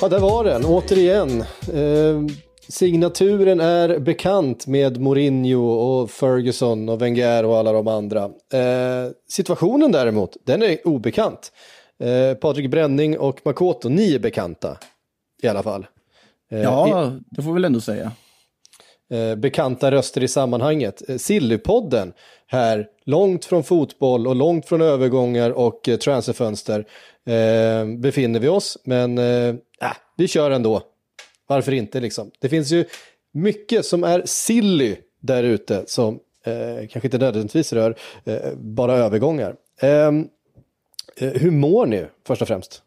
Ja, där var den. Återigen. Eh, signaturen är bekant med Mourinho och Ferguson och Wenger och alla de andra. Eh, situationen däremot, den är obekant. Eh, Patrik Bränning och Makoto, ni är bekanta. I alla fall. Eh, Ja, det får vi väl ändå säga. eh, bekanta röster i sammanhanget. Eh, Sillypodden här, långt från fotboll och långt från övergångar och eh, transferfönster eh, befinner vi oss. Men eh, äh, vi kör ändå. Varför inte liksom? Det finns ju mycket som är silly där ute som eh, kanske inte nödvändigtvis rör eh, bara övergångar. Ehm, eh, hur mår ni först och främst?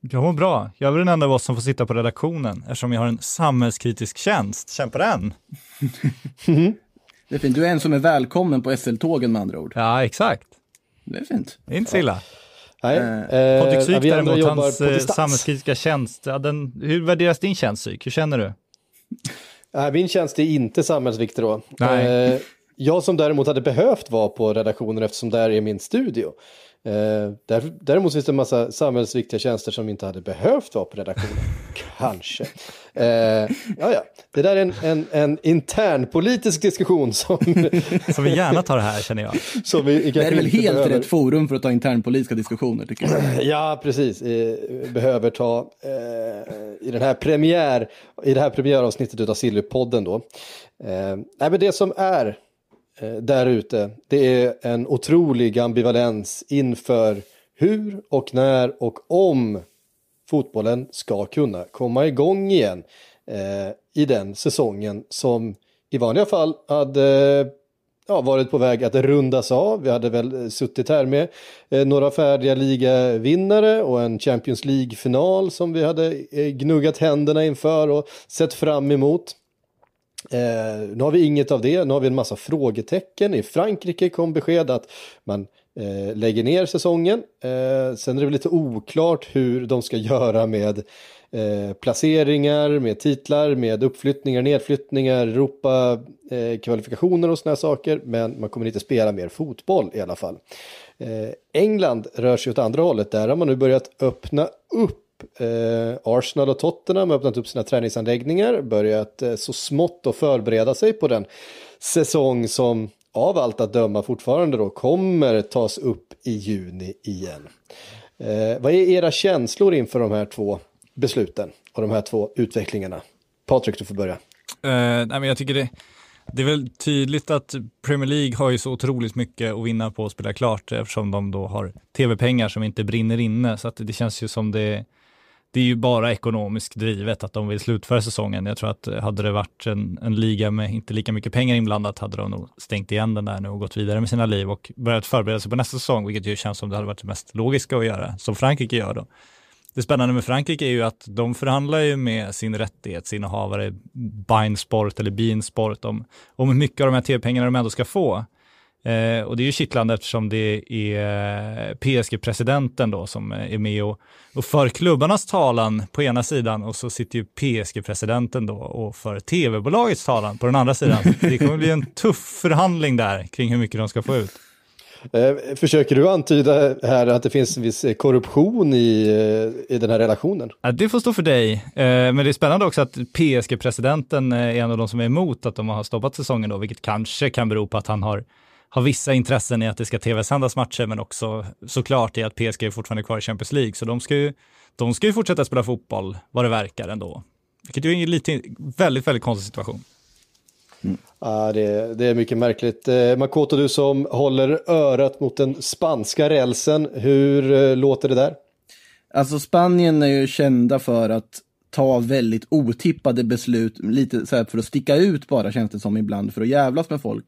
Jag mår bra. Jag är väl den enda av oss som får sitta på redaktionen eftersom jag har en samhällskritisk tjänst. Känn på den! Det är fint. Du är en som är välkommen på SL-tågen med andra ord. Ja, exakt. Det är fint. Det är inte så illa. Nej, Eh, Patrik Syk däremot, hans eh, samhällskritiska tjänst, ja, den, hur värderas din tjänst Syk? Hur känner du? Nej, min tjänst är inte samhällsviktig då. Nej. Eh, jag som däremot hade behövt vara på redaktionen eftersom där är min studio. Eh, där, däremot finns det en massa samhällsviktiga tjänster som inte hade behövt vara på redaktionen. Kanske. Eh, ja, ja. Det där är en, en, en intern politisk diskussion som, Som vi gärna tar det här känner jag. som vi Det är väl helt behöver. rätt forum för att ta internpolitiska diskussioner tycker jag. Ja, precis. Eh, behöver ta eh, i, den här premiär, i det här premiäravsnittet av Sillypodden då. Eh, nej, men det som är eh, där ute, det är en otrolig ambivalens inför hur och när och om fotbollen ska kunna komma igång igen eh, i den säsongen som i vanliga fall hade ja, varit på väg att rundas av. Vi hade väl suttit här med eh, några färdiga ligavinnare och en Champions League-final som vi hade eh, gnuggat händerna inför och sett fram emot. Eh, nu har vi inget av det, nu har vi en massa frågetecken. I Frankrike kom besked att man eh, lägger ner säsongen. Eh, sen är det väl lite oklart hur de ska göra med eh, placeringar, med titlar, med uppflyttningar, nedflyttningar, Europa, eh, kvalifikationer och sådana saker. Men man kommer inte spela mer fotboll i alla fall. Eh, England rör sig åt andra hållet. Där har man nu börjat öppna upp Eh, Arsenal och Tottenham har öppnat upp sina träningsanläggningar, börjat eh, så smått att förbereda sig på den säsong som av allt att döma fortfarande då kommer tas upp i juni igen. Eh, vad är era känslor inför de här två besluten och de här två utvecklingarna? Patrik, du får börja. Eh, nej, men jag tycker det, det är väl tydligt att Premier League har ju så otroligt mycket att vinna på att spela klart eftersom de då har tv-pengar som inte brinner inne. Så att det känns ju som det, det är ju bara ekonomiskt drivet att de vill slutföra säsongen. Jag tror att eh, hade det varit en, en liga med inte lika mycket pengar inblandat hade de nog stängt igen den där nu och gått vidare med sina liv och börjat förbereda sig på nästa säsong, vilket ju känns som det hade varit det mest logiska att göra, som Frankrike gör då. Det spännande med Frankrike är ju att de förhandlar ju med sin rättighetsinnehavare Binesport Sport eller Bein Sport om, om hur mycket av de här tv-pengarna de ändå ska få. Eh, och det är ju kittlande eftersom det är PSG-presidenten då som är med och, och för klubbarnas talan på ena sidan och så sitter ju PSG-presidenten då och för tv-bolagets talan på den andra sidan. Det kommer bli en tuff förhandling där kring hur mycket de ska få ut. Eh, försöker du antyda här att det finns viss korruption i, eh, i den här relationen? Ja, det får stå för dig. Eh, men det är spännande också att PSG-presidenten är en av de som är emot att de har stoppat säsongen då, vilket kanske kan bero på att han har, har vissa intressen i att det ska tv-sändas matcher, men också såklart i att PSG är fortfarande kvar i Champions League, så de ska ju, de ska ju fortsätta spela fotboll vad det verkar ändå. Vilket ju är en lite, väldigt, väldigt konstig situation. Ja, det, det är mycket märkligt. Eh, Makoto, du som håller örat mot den spanska rälsen, hur eh, låter det där? Alltså Spanien är ju kända för att ta väldigt otippade beslut, lite så här för att sticka ut bara känns det som ibland, för att jävlas med folk.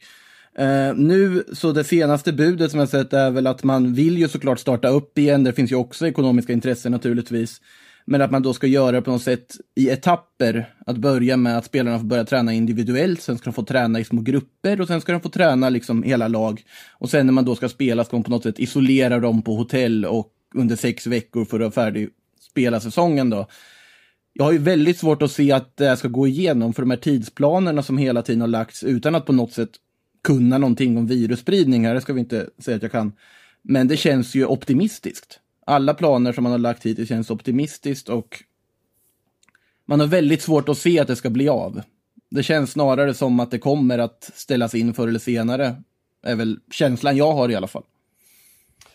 Eh, nu, så det senaste budet som jag sett är väl att man vill ju såklart starta upp igen, det finns ju också ekonomiska intressen naturligtvis. Men att man då ska göra det på något sätt i etapper. Att börja med att spelarna får börja träna individuellt, sen ska de få träna i små grupper och sen ska de få träna liksom hela lag. Och sen när man då ska spela ska man på något sätt isolera dem på hotell och under sex veckor för att färdig spela säsongen då. Jag har ju väldigt svårt att se att det här ska gå igenom för de här tidsplanerna som hela tiden har lagts utan att på något sätt kunna någonting om virusspridning här, det ska vi inte säga att jag kan. Men det känns ju optimistiskt. Alla planer som man har lagt hittills känns optimistiskt och man har väldigt svårt att se att det ska bli av. Det känns snarare som att det kommer att ställas in förr eller senare. är väl känslan jag har i alla fall.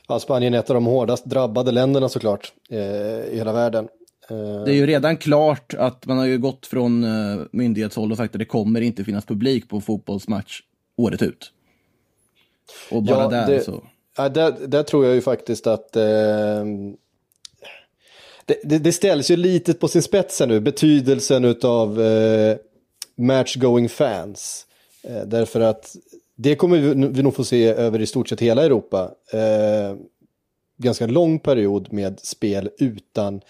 Ja, Spanien är ett av de hårdast drabbade länderna såklart eh, i hela världen. Eh, Det är ju redan klart att man har ju gått från eh, myndighetshåll och sagt att det kommer inte finnas publik på fotbollsmatch året ut. Och bara Ja, där det- så. Ja, där, där tror jag ju faktiskt att eh, det, det, det ställs ju lite på sin spets här nu, betydelsen av eh, match-going fans. Eh, därför att det kommer vi, vi nog få se över i stort sett hela Europa. Eh, ganska lång period med spel utan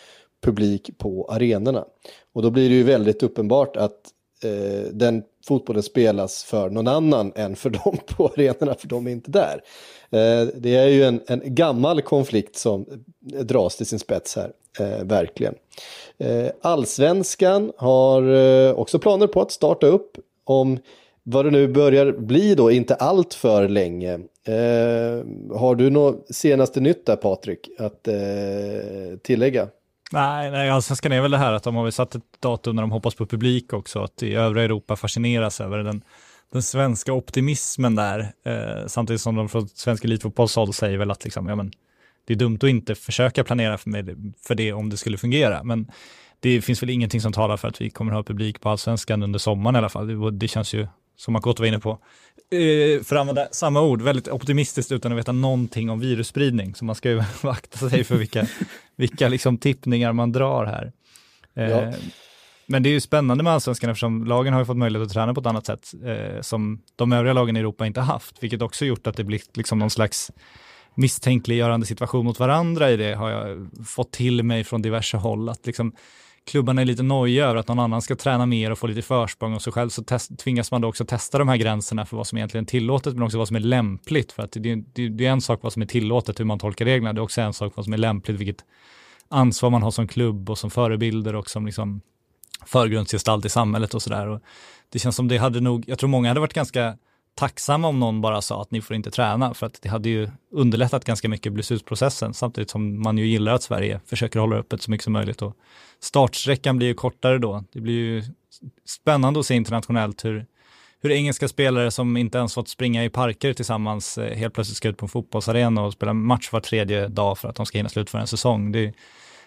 publik på arenorna. Och då blir det ju väldigt uppenbart att eh, den fotbollen spelas för någon annan än för dem på arenorna, för de är inte där. Eh, det är ju en, en gammal konflikt som dras till sin spets här, eh, verkligen. Eh, Allsvenskan har eh, också planer på att starta upp om vad det nu börjar bli då, inte allt för länge. Eh, har du något senaste nytt där Patrik att eh, tillägga? Nej, nej allsvenskan är väl det här att de har väl satt ett datum när de hoppas på publik också, att i övriga Europa fascineras över den, den svenska optimismen där, eh, samtidigt som de från svensk elitfotbollshåll säger väl att liksom, ja, men, det är dumt att inte försöka planera för, med, för det om det skulle fungera, men det finns väl ingenting som talar för att vi kommer att ha publik på allsvenskan under sommaren i alla fall. Det, det känns ju, som Makoto var inne på, eh, för att använda samma ord, väldigt optimistiskt utan att veta någonting om virusspridning. Så man ska ju vakta sig för vilka, vilka liksom tippningar man drar här. Eh, Ja. Men det är ju spännande med allsvenskan eftersom lagen har ju fått möjlighet att träna på ett annat sätt eh, som de övriga lagen i Europa inte haft, vilket också gjort att det blivit liksom någon slags misstänkliggörande situation mot varandra i det har jag fått till mig från diverse håll. Att liksom, klubbarna är lite nojiga över att någon annan ska träna mer och få lite försprång och så själv så test, tvingas man då också testa de här gränserna för vad som egentligen är tillåtet men också vad som är lämpligt. För att det, det, det är en sak vad som är tillåtet, hur man tolkar reglerna, det är också en sak vad som är lämpligt, vilket ansvar man har som klubb och som förebilder och som liksom förgrundsgestalt i samhället och sådär. Det känns som det hade nog, jag tror många hade varit ganska tacksamma om någon bara sa att ni får inte träna för att det hade ju underlättat ganska mycket beslutsprocessen samtidigt som man ju gillar att Sverige försöker hålla öppet så mycket som möjligt och startsträckan blir ju kortare då. Det blir ju spännande att se internationellt hur, hur engelska spelare som inte ens fått springa i parker tillsammans eh, helt plötsligt ska ut på en fotbollsarena och spela match var tredje dag för att de ska hinna slutföra en säsong. Det,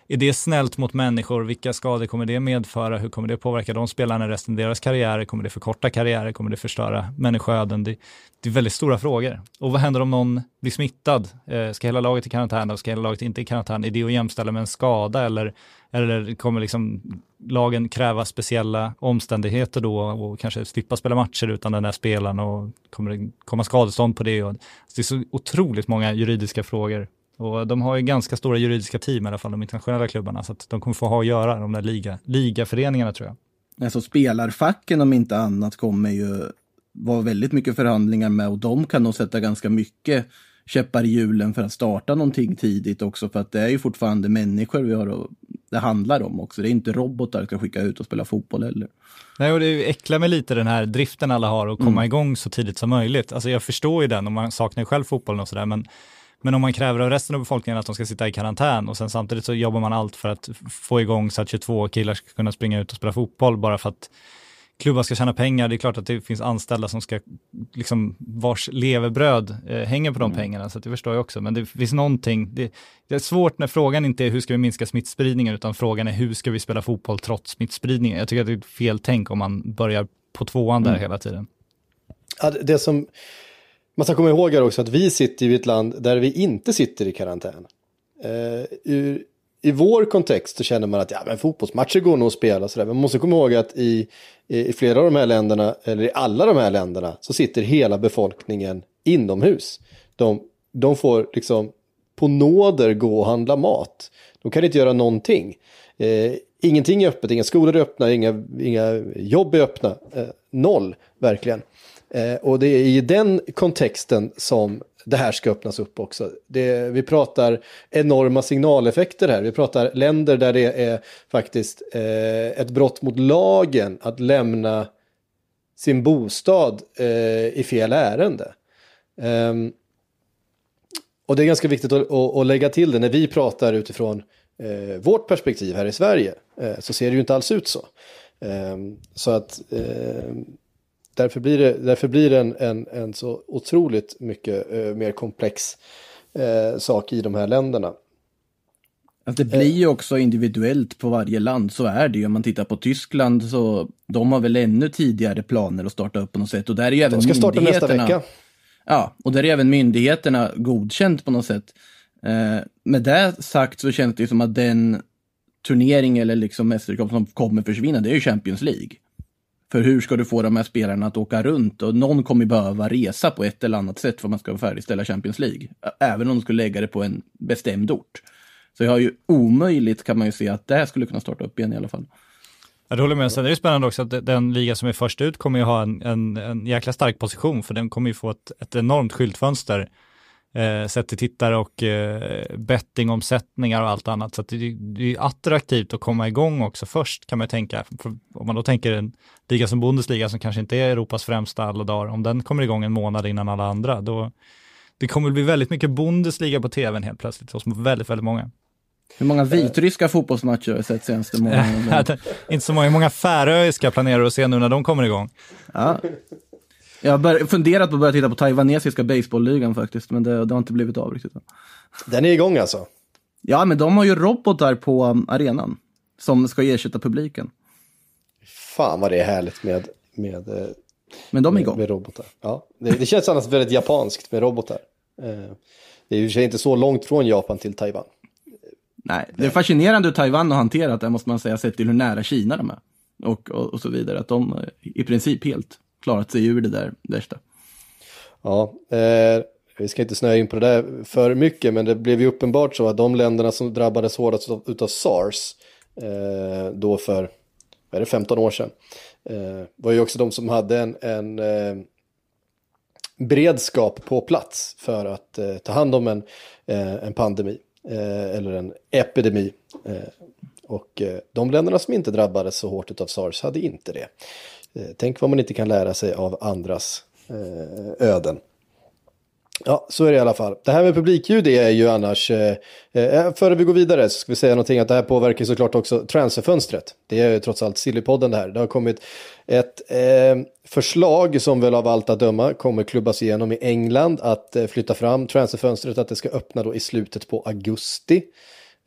är det snällt mot människor? Vilka skador kommer det medföra? Hur kommer det påverka de spelarna resten av deras karriärer? Kommer det förkorta karriärer? Kommer det förstöra människoöden? Det, det är väldigt stora frågor. Och vad händer om någon blir smittad? Eh, ska hela laget i karantän och ska hela laget inte i karantän? Är det att jämställa med en skada eller, eller kommer liksom lagen kräva speciella omständigheter då och kanske slippa spela matcher utan den där spelaren och kommer det komma skadestånd på det? Och, det är så otroligt många juridiska frågor och de har ju ganska stora juridiska team i alla fall, de internationella klubbarna, så att de kommer få ha att göra, de där liga, ligaföreningarna tror jag. Alltså spelarfacken om inte annat kommer ju vara väldigt mycket förhandlingar med och de kan nog sätta ganska mycket käppar i hjulen för att starta någonting tidigt också för att det är ju fortfarande människor vi har och det handlar om också. Det är inte robotar vi ska skicka ut och spela fotboll heller. Nej, och det äcklar mig lite den här driften alla har att komma Mm. igång så tidigt som möjligt. Alltså jag förstår ju den och man saknar ju själv fotbollen och sådär, men men om man kräver av resten av befolkningen att de ska sitta i karantän och sen samtidigt så jobbar man allt för att få igång så att 22 killar ska kunna springa ut och spela fotboll bara för att klubbar ska tjäna pengar. Det är klart att det finns anställda som ska, liksom vars levebröd eh, hänger på de pengarna, så det förstår jag också. Men det finns någonting, det, det är svårt när frågan inte är hur ska vi minska smittspridningen, utan frågan är hur ska vi spela fotboll trots smittspridningen. Jag tycker att det är fel tänk om man börjar på tvåan där Mm. hela tiden. Ja, det som man ska komma ihåg också att vi sitter i ett land där vi inte sitter i karantän. Eh, ur, I vår kontext så känner man att ja, men fotbollsmatcher går nog att spela. Så där. Men man måste komma ihåg att i, i, i flera av de här länderna, eller i alla de här länderna, så sitter hela befolkningen inomhus. De, de får liksom på nåder gå och handla mat. De kan inte göra någonting. Eh, ingenting är öppet, inga skolor är öppna, inga, inga jobb är öppna. Eh, noll, verkligen. Eh, och det är i den kontexten som det här ska öppnas upp också. Det, vi pratar enorma signaleffekter här. Vi pratar länder där det är faktiskt eh, ett brott mot lagen att lämna sin bostad eh, i fel ärende. Um, och det är ganska viktigt att, att, att, lägga till det när vi pratar utifrån eh, vårt perspektiv här i Sverige. Eh, så ser det ju inte alls ut så. Um, så att ehm, därför blir det, därför blir det en, en, en så otroligt mycket eh, mer komplex eh, sak i de här länderna. Alltså det blir ju också individuellt på varje land, så är det ju. Om man tittar på Tyskland så de har väl ännu tidigare planer att starta upp på något sätt. Och där är ju även de ska starta nästa vecka. Ja, och där är även myndigheterna godkänt på något sätt. Eh, med det sagt så känns det ju som att den turnering eller liksom mästerskap som kommer försvinna, det är ju Champions League. För hur ska du få de här spelarna att åka runt? Och någon kommer behöva resa på ett eller annat sätt för att man ska färdigställa Champions League. Även om de skulle lägga det på en bestämd ort. Så jag har ju omöjligt kan man ju se att det här skulle kunna starta upp igen i alla fall. Jag håller med. Sen är det spännande också att den liga som är först ut kommer ju ha en, en, en jäkla stark position, för den kommer ju få ett, ett enormt skyltfönster eh, sett till tittare och eh, bettingomsättningar och allt annat. Så det, det, är attraktivt att komma igång också först kan man tänka. För om man då tänker en liga som Bundesliga som kanske inte är Europas främsta alla dagar, om den kommer igång en månad innan alla andra, då det kommer bli väldigt mycket Bundesliga på tvn helt plötsligt hos väldigt, väldigt många. Hur många vitryska fotbollsmatcher har du sett senaste månaden? inte så många. Hur många färöiska planerar du att se nu när de kommer igång? Ja. Jag har funderat på att börja titta på taiwanesiska baseballligan faktiskt, men det, det har inte blivit av riktigt. Den är igång alltså? Ja, men de har ju robotar på um, arenan som ska ersätta publiken. Fan vad det är härligt med, med, eh, men de är igång. med, med robotar. Ja, det, det känns annars väldigt japanskt med robotar. Eh, det är ju inte så långt från Japan till Taiwan. Nej, det är fascinerande hur Taiwan har hanterat det, måste man säga, sett till hur nära Kina de är. Och, och, och så vidare, att de i princip helt klarat sig ur det där värsta. Ja, eh, vi ska inte snöa in på det där för mycket, men det blev ju uppenbart så att de länderna som drabbades hårdast utav sars, eh, då för, vad är det, 15 år sedan, eh, var ju också de som hade en, en eh, beredskap på plats för att eh, ta hand om en, eh, en pandemi eh, eller en epidemi. Eh, och eh, de länderna som inte drabbades så hårt av sars hade inte det. Eh, tänk vad man inte kan lära sig av andras eh, öden. Ja, så är det i alla fall. Det här med publikljud är ju annars, eh, eh, eh, före vi går vidare så ska vi säga någonting att det här påverkar såklart också transferfönstret. Det är ju trots allt Sillypodden det här. Det har kommit ett eh, förslag som väl av allt att döma kommer klubbas igenom i England att eh, flytta fram transferfönstret, att det ska öppna då i slutet på augusti.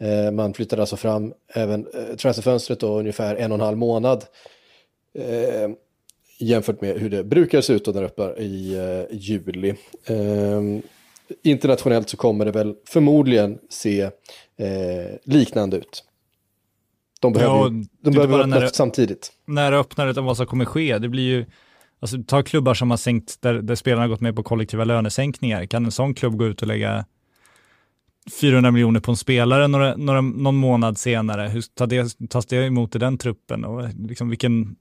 Eh, man flyttar alltså fram även transferfönstret då ungefär en och en halv månad eh, jämfört med hur det brukar se ut när det öppnar i eh, juli. Eh, internationellt så kommer det väl förmodligen se eh, liknande ut. De behöver, ja, de behöver öppna det, samtidigt. När öppnandet av vad som kommer ske, det blir ju Alltså, ta klubbar som har sänkt, där, där spelarna har gått med på kollektiva lönesänkningar. Kan en sån klubb gå ut och lägga 400 miljoner på en spelare några, några, någon månad senare? Hur tar det, tas det emot i den truppen? Och liksom vilken,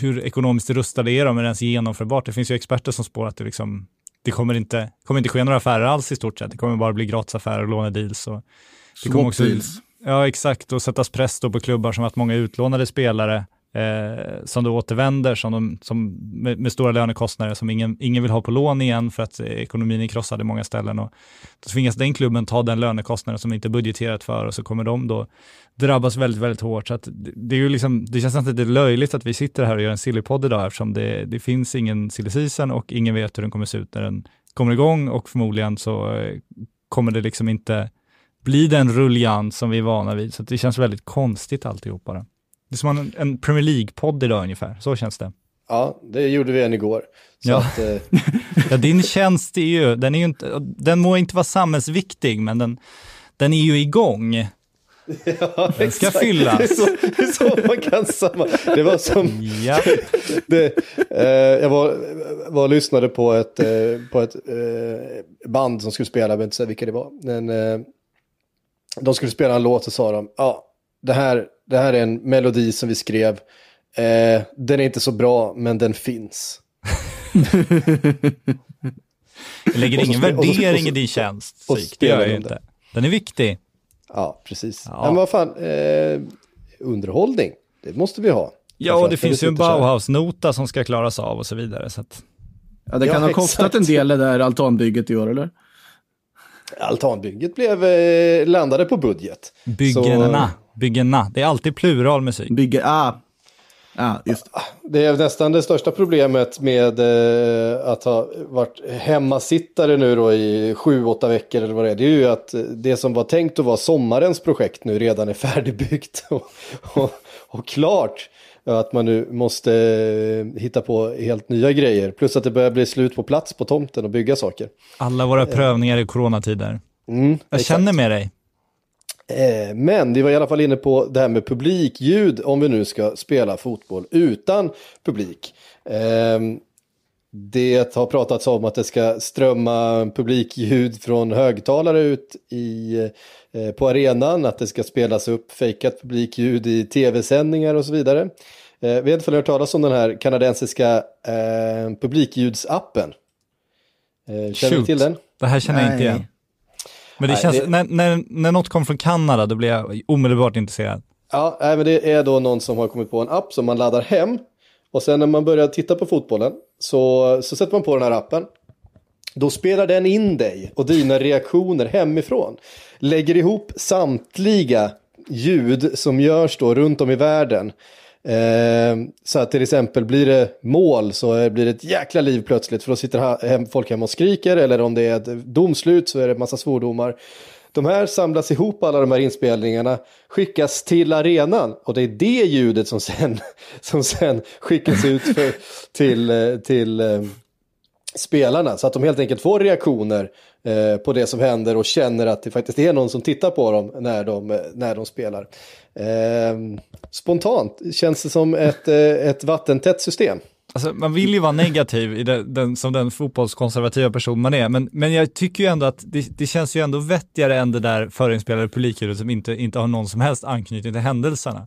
hur ekonomiskt rustade är de? Är det ens genomförbart? Det finns ju experter som spår att det, liksom, det kommer, inte, kommer inte ske några affärer alls i stort sett. Det kommer bara bli gratisaffärer och lånedeals. Och det kommer också, ja, exakt. Och sättas press då på klubbar som att många utlånade spelare eh, som då återvänder som de, som, med, med, stora lönekostnader som ingen, ingen vill ha på lån igen för att ekonomin är krossad i många ställen. Och då tvingas den klubben ta den lönekostnaden som inte är budgeterat för och så kommer de då drabbas väldigt, väldigt hårt. Så att det, är ju liksom, det känns inte det löjligt att vi sitter här och gör en sillypodd idag eftersom det, det finns ingen silly season och ingen vet hur den kommer se ut när den kommer igång och förmodligen så eh, kommer det liksom inte bli den rullians som vi är vana vid. Så det känns väldigt konstigt alltihop. Det är som en, en Premier League-podd idag ungefär, så känns det. Ja, det gjorde vi än igår. ja. Att, eh... ja, din tjänst är ju, den, är ju inte, den må inte vara samhällsviktig, men den, den är ju igång. Ja, Den ska exakt. fyllas. Det är så, det är så man kan samma. Det var som, Ja. det, eh, jag var, var och lyssnade på ett, eh, på ett eh, band som skulle spela, jag behöver inte säga vilka det var. Men, eh, de skulle spela en låt och sa de, ja, det här, det här är en melodi som vi skrev. Eh, den är inte så bra, men den finns. Jag lägger Och så ingen spe- och så- värdering och så- i din tjänst, och Sik. Det gör jag inte. Den är viktig. Ja, precis. Ja. Men vad fan, eh, underhållning, det måste vi ha. Ja, och det finns ju en. Bauhaus-nota som ska klaras av och så vidare. Så att, Ja, det kan Ja, ha kostat exakt. en del det där altanbygget i år, eller? Altanbygget blev, eh, landade på budget. byggena, byggena. Det är alltid plural musik. Bygge, ah. Ah, just det. Det är nästan det största problemet med eh, att ha varit hemmasittare nu då i sju, åtta veckor eller vad det är. Det är ju att det som var tänkt att vara sommarens projekt nu redan är färdigbyggt och, och, och klart. Att man nu måste eh, hitta på helt nya grejer. Plus att det börjar bli slut på plats på tomten och bygga saker. Alla våra prövningar i coronatider. Mm, Jag exakt. känner med dig. Eh, Men vi var i alla fall inne på det här med publikljud om vi nu ska spela fotboll utan publik. Det har pratats om att det ska strömma publikljud från högtalare ut i, eh, på arenan, att det ska spelas upp fejkat publikljud i tv-sändningar och så vidare. Eh, Vi har inte hört talas om den här kanadensiska eh, publikljudsappen. Eh, Känner Shoot. till den? Det här känner jag inte Nej. igen. Men det Nej, känns, det- När, när, när något kom från Kanada, då blir jag omedelbart intresserad. Ja, men det är då någon som har kommit på en app som man laddar hem. Och sen när man börjar titta på fotbollen så, så sätter man på den här appen. Då spelar den in dig och dina reaktioner hemifrån. Lägger ihop samtliga ljud som görs då runt om i världen. Eh, så att till exempel blir det mål så blir det ett jäkla liv plötsligt för då sitter hem, folk hemma och skriker eller om det är ett domslut så är det en massa svordomar. De här samlas ihop, alla de här inspelningarna, skickas till arenan och det är det ljudet som sen, som sen skickas ut för, till, eh, till eh, spelarna. Så att de helt enkelt får reaktioner eh, på det som händer och känner att det faktiskt är någon som tittar på dem när de, eh, när de spelar. Eh, spontant känns det som ett, eh, ett vattentätt system. Alltså, man vill ju vara negativ i den, den, som den fotbollskonservativa person man är, men, men jag tycker ju ändå att det, det känns ju ändå vettigare än det där förinspelade publikljudet som inte, inte har någon som helst anknytning till händelserna.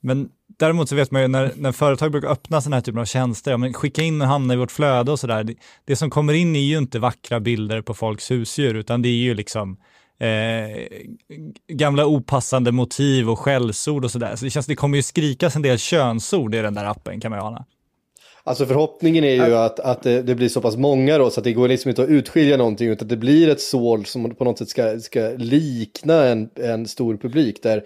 Men däremot så vet man ju när, när företag brukar öppna sådana här typer av tjänster, ja, men skicka in och hamna i vårt flöde och sådär, det, det som kommer in är ju inte vackra bilder på folks husdjur, utan det är ju liksom eh, gamla opassande motiv och skällsord och sådär. Så det känns, det kommer ju skrikas en del könsord i den där appen kan man ju ana. Alltså förhoppningen är ju att, att det, det blir så pass många då så att det går liksom inte att utskilja någonting utan att det blir ett sål som på något sätt ska, ska likna en, en stor publik där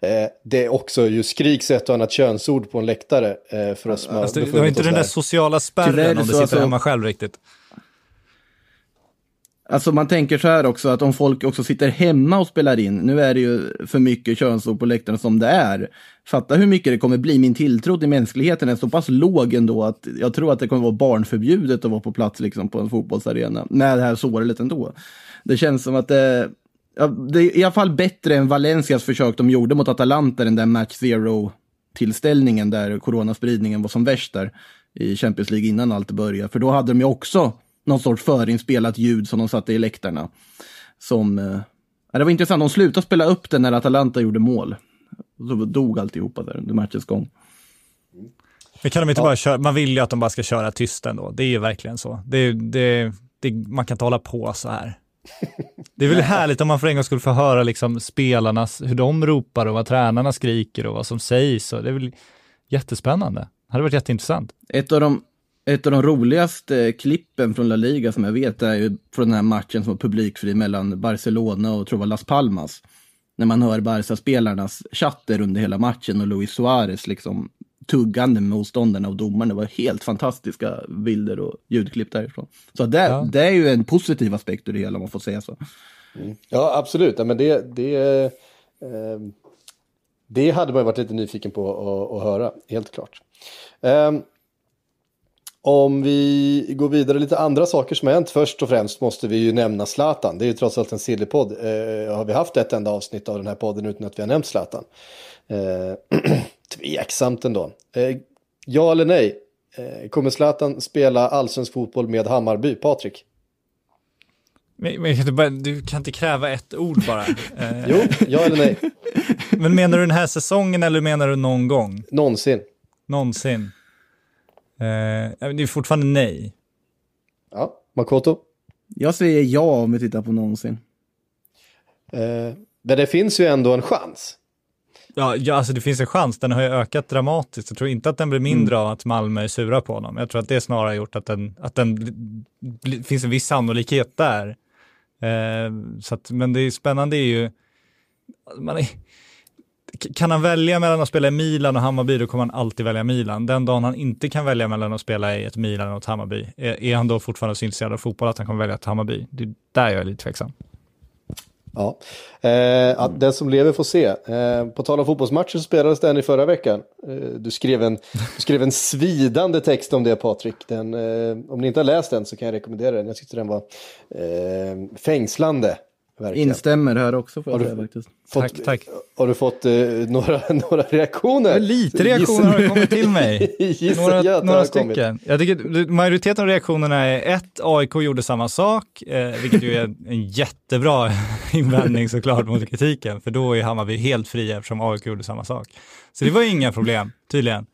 eh, det också ju skriks ett och annat könsord på en läktare eh, för oss som har Alltså, det, det har inte den där där. sociala spärren om du sitter alltså- hemma själv riktigt. Alltså man tänker så här också att om folk också sitter hemma och spelar in, nu är det ju för mycket könsord på läktaren som det är. Fatta hur mycket det kommer bli. Min tilltro till mänskligheten är så pass låg ändå att jag tror att det kommer vara barnförbjudet att vara på plats liksom på en fotbollsarena med det här såret ändå. Det känns som att det, ja, det är i alla fall bättre än Valencias försök de gjorde mot Atalanta, den där match zero tillställningen där coronaspridningen var som värst där i Champions League innan allt började. För då hade de ju också någon sorts förinspelat ljud som de satte i läktarna. Som, eh, ja, det var intressant, de slutade spela upp det när Atalanta gjorde mål. Så dog alltihopa där under matchens gång. Men kan de inte bara köra, man vill ju att de bara ska köra tyst ändå. Det är ju verkligen så. Det, det, det, man kan inte hålla på så här. Det är väl härligt om man för en gång skulle få höra liksom spelarnas, hur de ropar och vad tränarna skriker och vad som sägs. Och det är väl jättespännande. Det hade varit jätteintressant. Ett av de, ett av de roligaste klippen från La Liga som jag vet är ju från den här matchen som var publikfri mellan Barcelona och tror jag var Las Palmas. När man hör Barca-spelarnas chatter under hela matchen och Luis Suarez liksom tuggande med motståndarna och domarna. Det var helt fantastiska bilder och ljudklipp därifrån. Så det, Ja. det är ju en positiv aspekt ur det hela om man får säga så. Ja, absolut. Ja, men det, det, eh, det hade man varit lite nyfiken på att, att höra, helt klart. Eh, Om vi går vidare lite andra saker som har hänt. Först och främst måste vi ju nämna Zlatan. Det är ju trots allt en sillypodd. Eh, har vi haft ett enda avsnitt av den här podden utan att vi har nämnt Zlatan? Eh, tveksamt ändå. Eh, ja eller nej? Eh, kommer Zlatan spela allsvensk fotboll med Hammarby? Patrik? Men, men, du, bara, du kan inte kräva ett ord bara. Eh, Jo, ja eller nej? Men menar du den här säsongen eller menar du någon gång? Någonsin. Någonsin? Eh, det är fortfarande nej. Ja, Makoto? Jag säger ja om vi tittar på någonsin. Eh, men det finns ju ändå en chans. Ja, ja, alltså det finns en chans. Den har ju ökat dramatiskt. Jag tror inte att den blir mindre av att Malmö är sura på honom. Jag tror att det snarare har gjort att den, att den finns en viss sannolikhet där. Eh, så att, men det är spännande är ju, man är, kan han välja mellan att spela i Milan och Hammarby, då kommer han alltid välja Milan. Den dagen han inte kan välja mellan att spela i ett Milan och ett Hammarby, är, är han då fortfarande så intresserad av fotboll att han kommer välja ett Hammarby? Det är där jag är lite tveksam. Ja, eh, att den som lever får se. Eh, på tal om fotbollsmatcher så spelades den i förra veckan. Eh, du, skrev en, du skrev en svidande text om det Patrik. Den, eh, om ni inte har läst den så kan jag rekommendera den. Jag tyckte den var eh, fängslande. Verkligen. Instämmer här också får jag säga faktiskt. Fått, Tack, tack. Har du fått eh, några, några reaktioner? Lite reaktioner har kommit till mig. Några några stycken. Jag tycker majoriteten av reaktionerna är ett, AIK gjorde samma sak, eh, vilket ju är en, jättebra invändning såklart mot kritiken, för då är Hammarby helt fria eftersom AIK gjorde samma sak. Så det var inga problem, tydligen.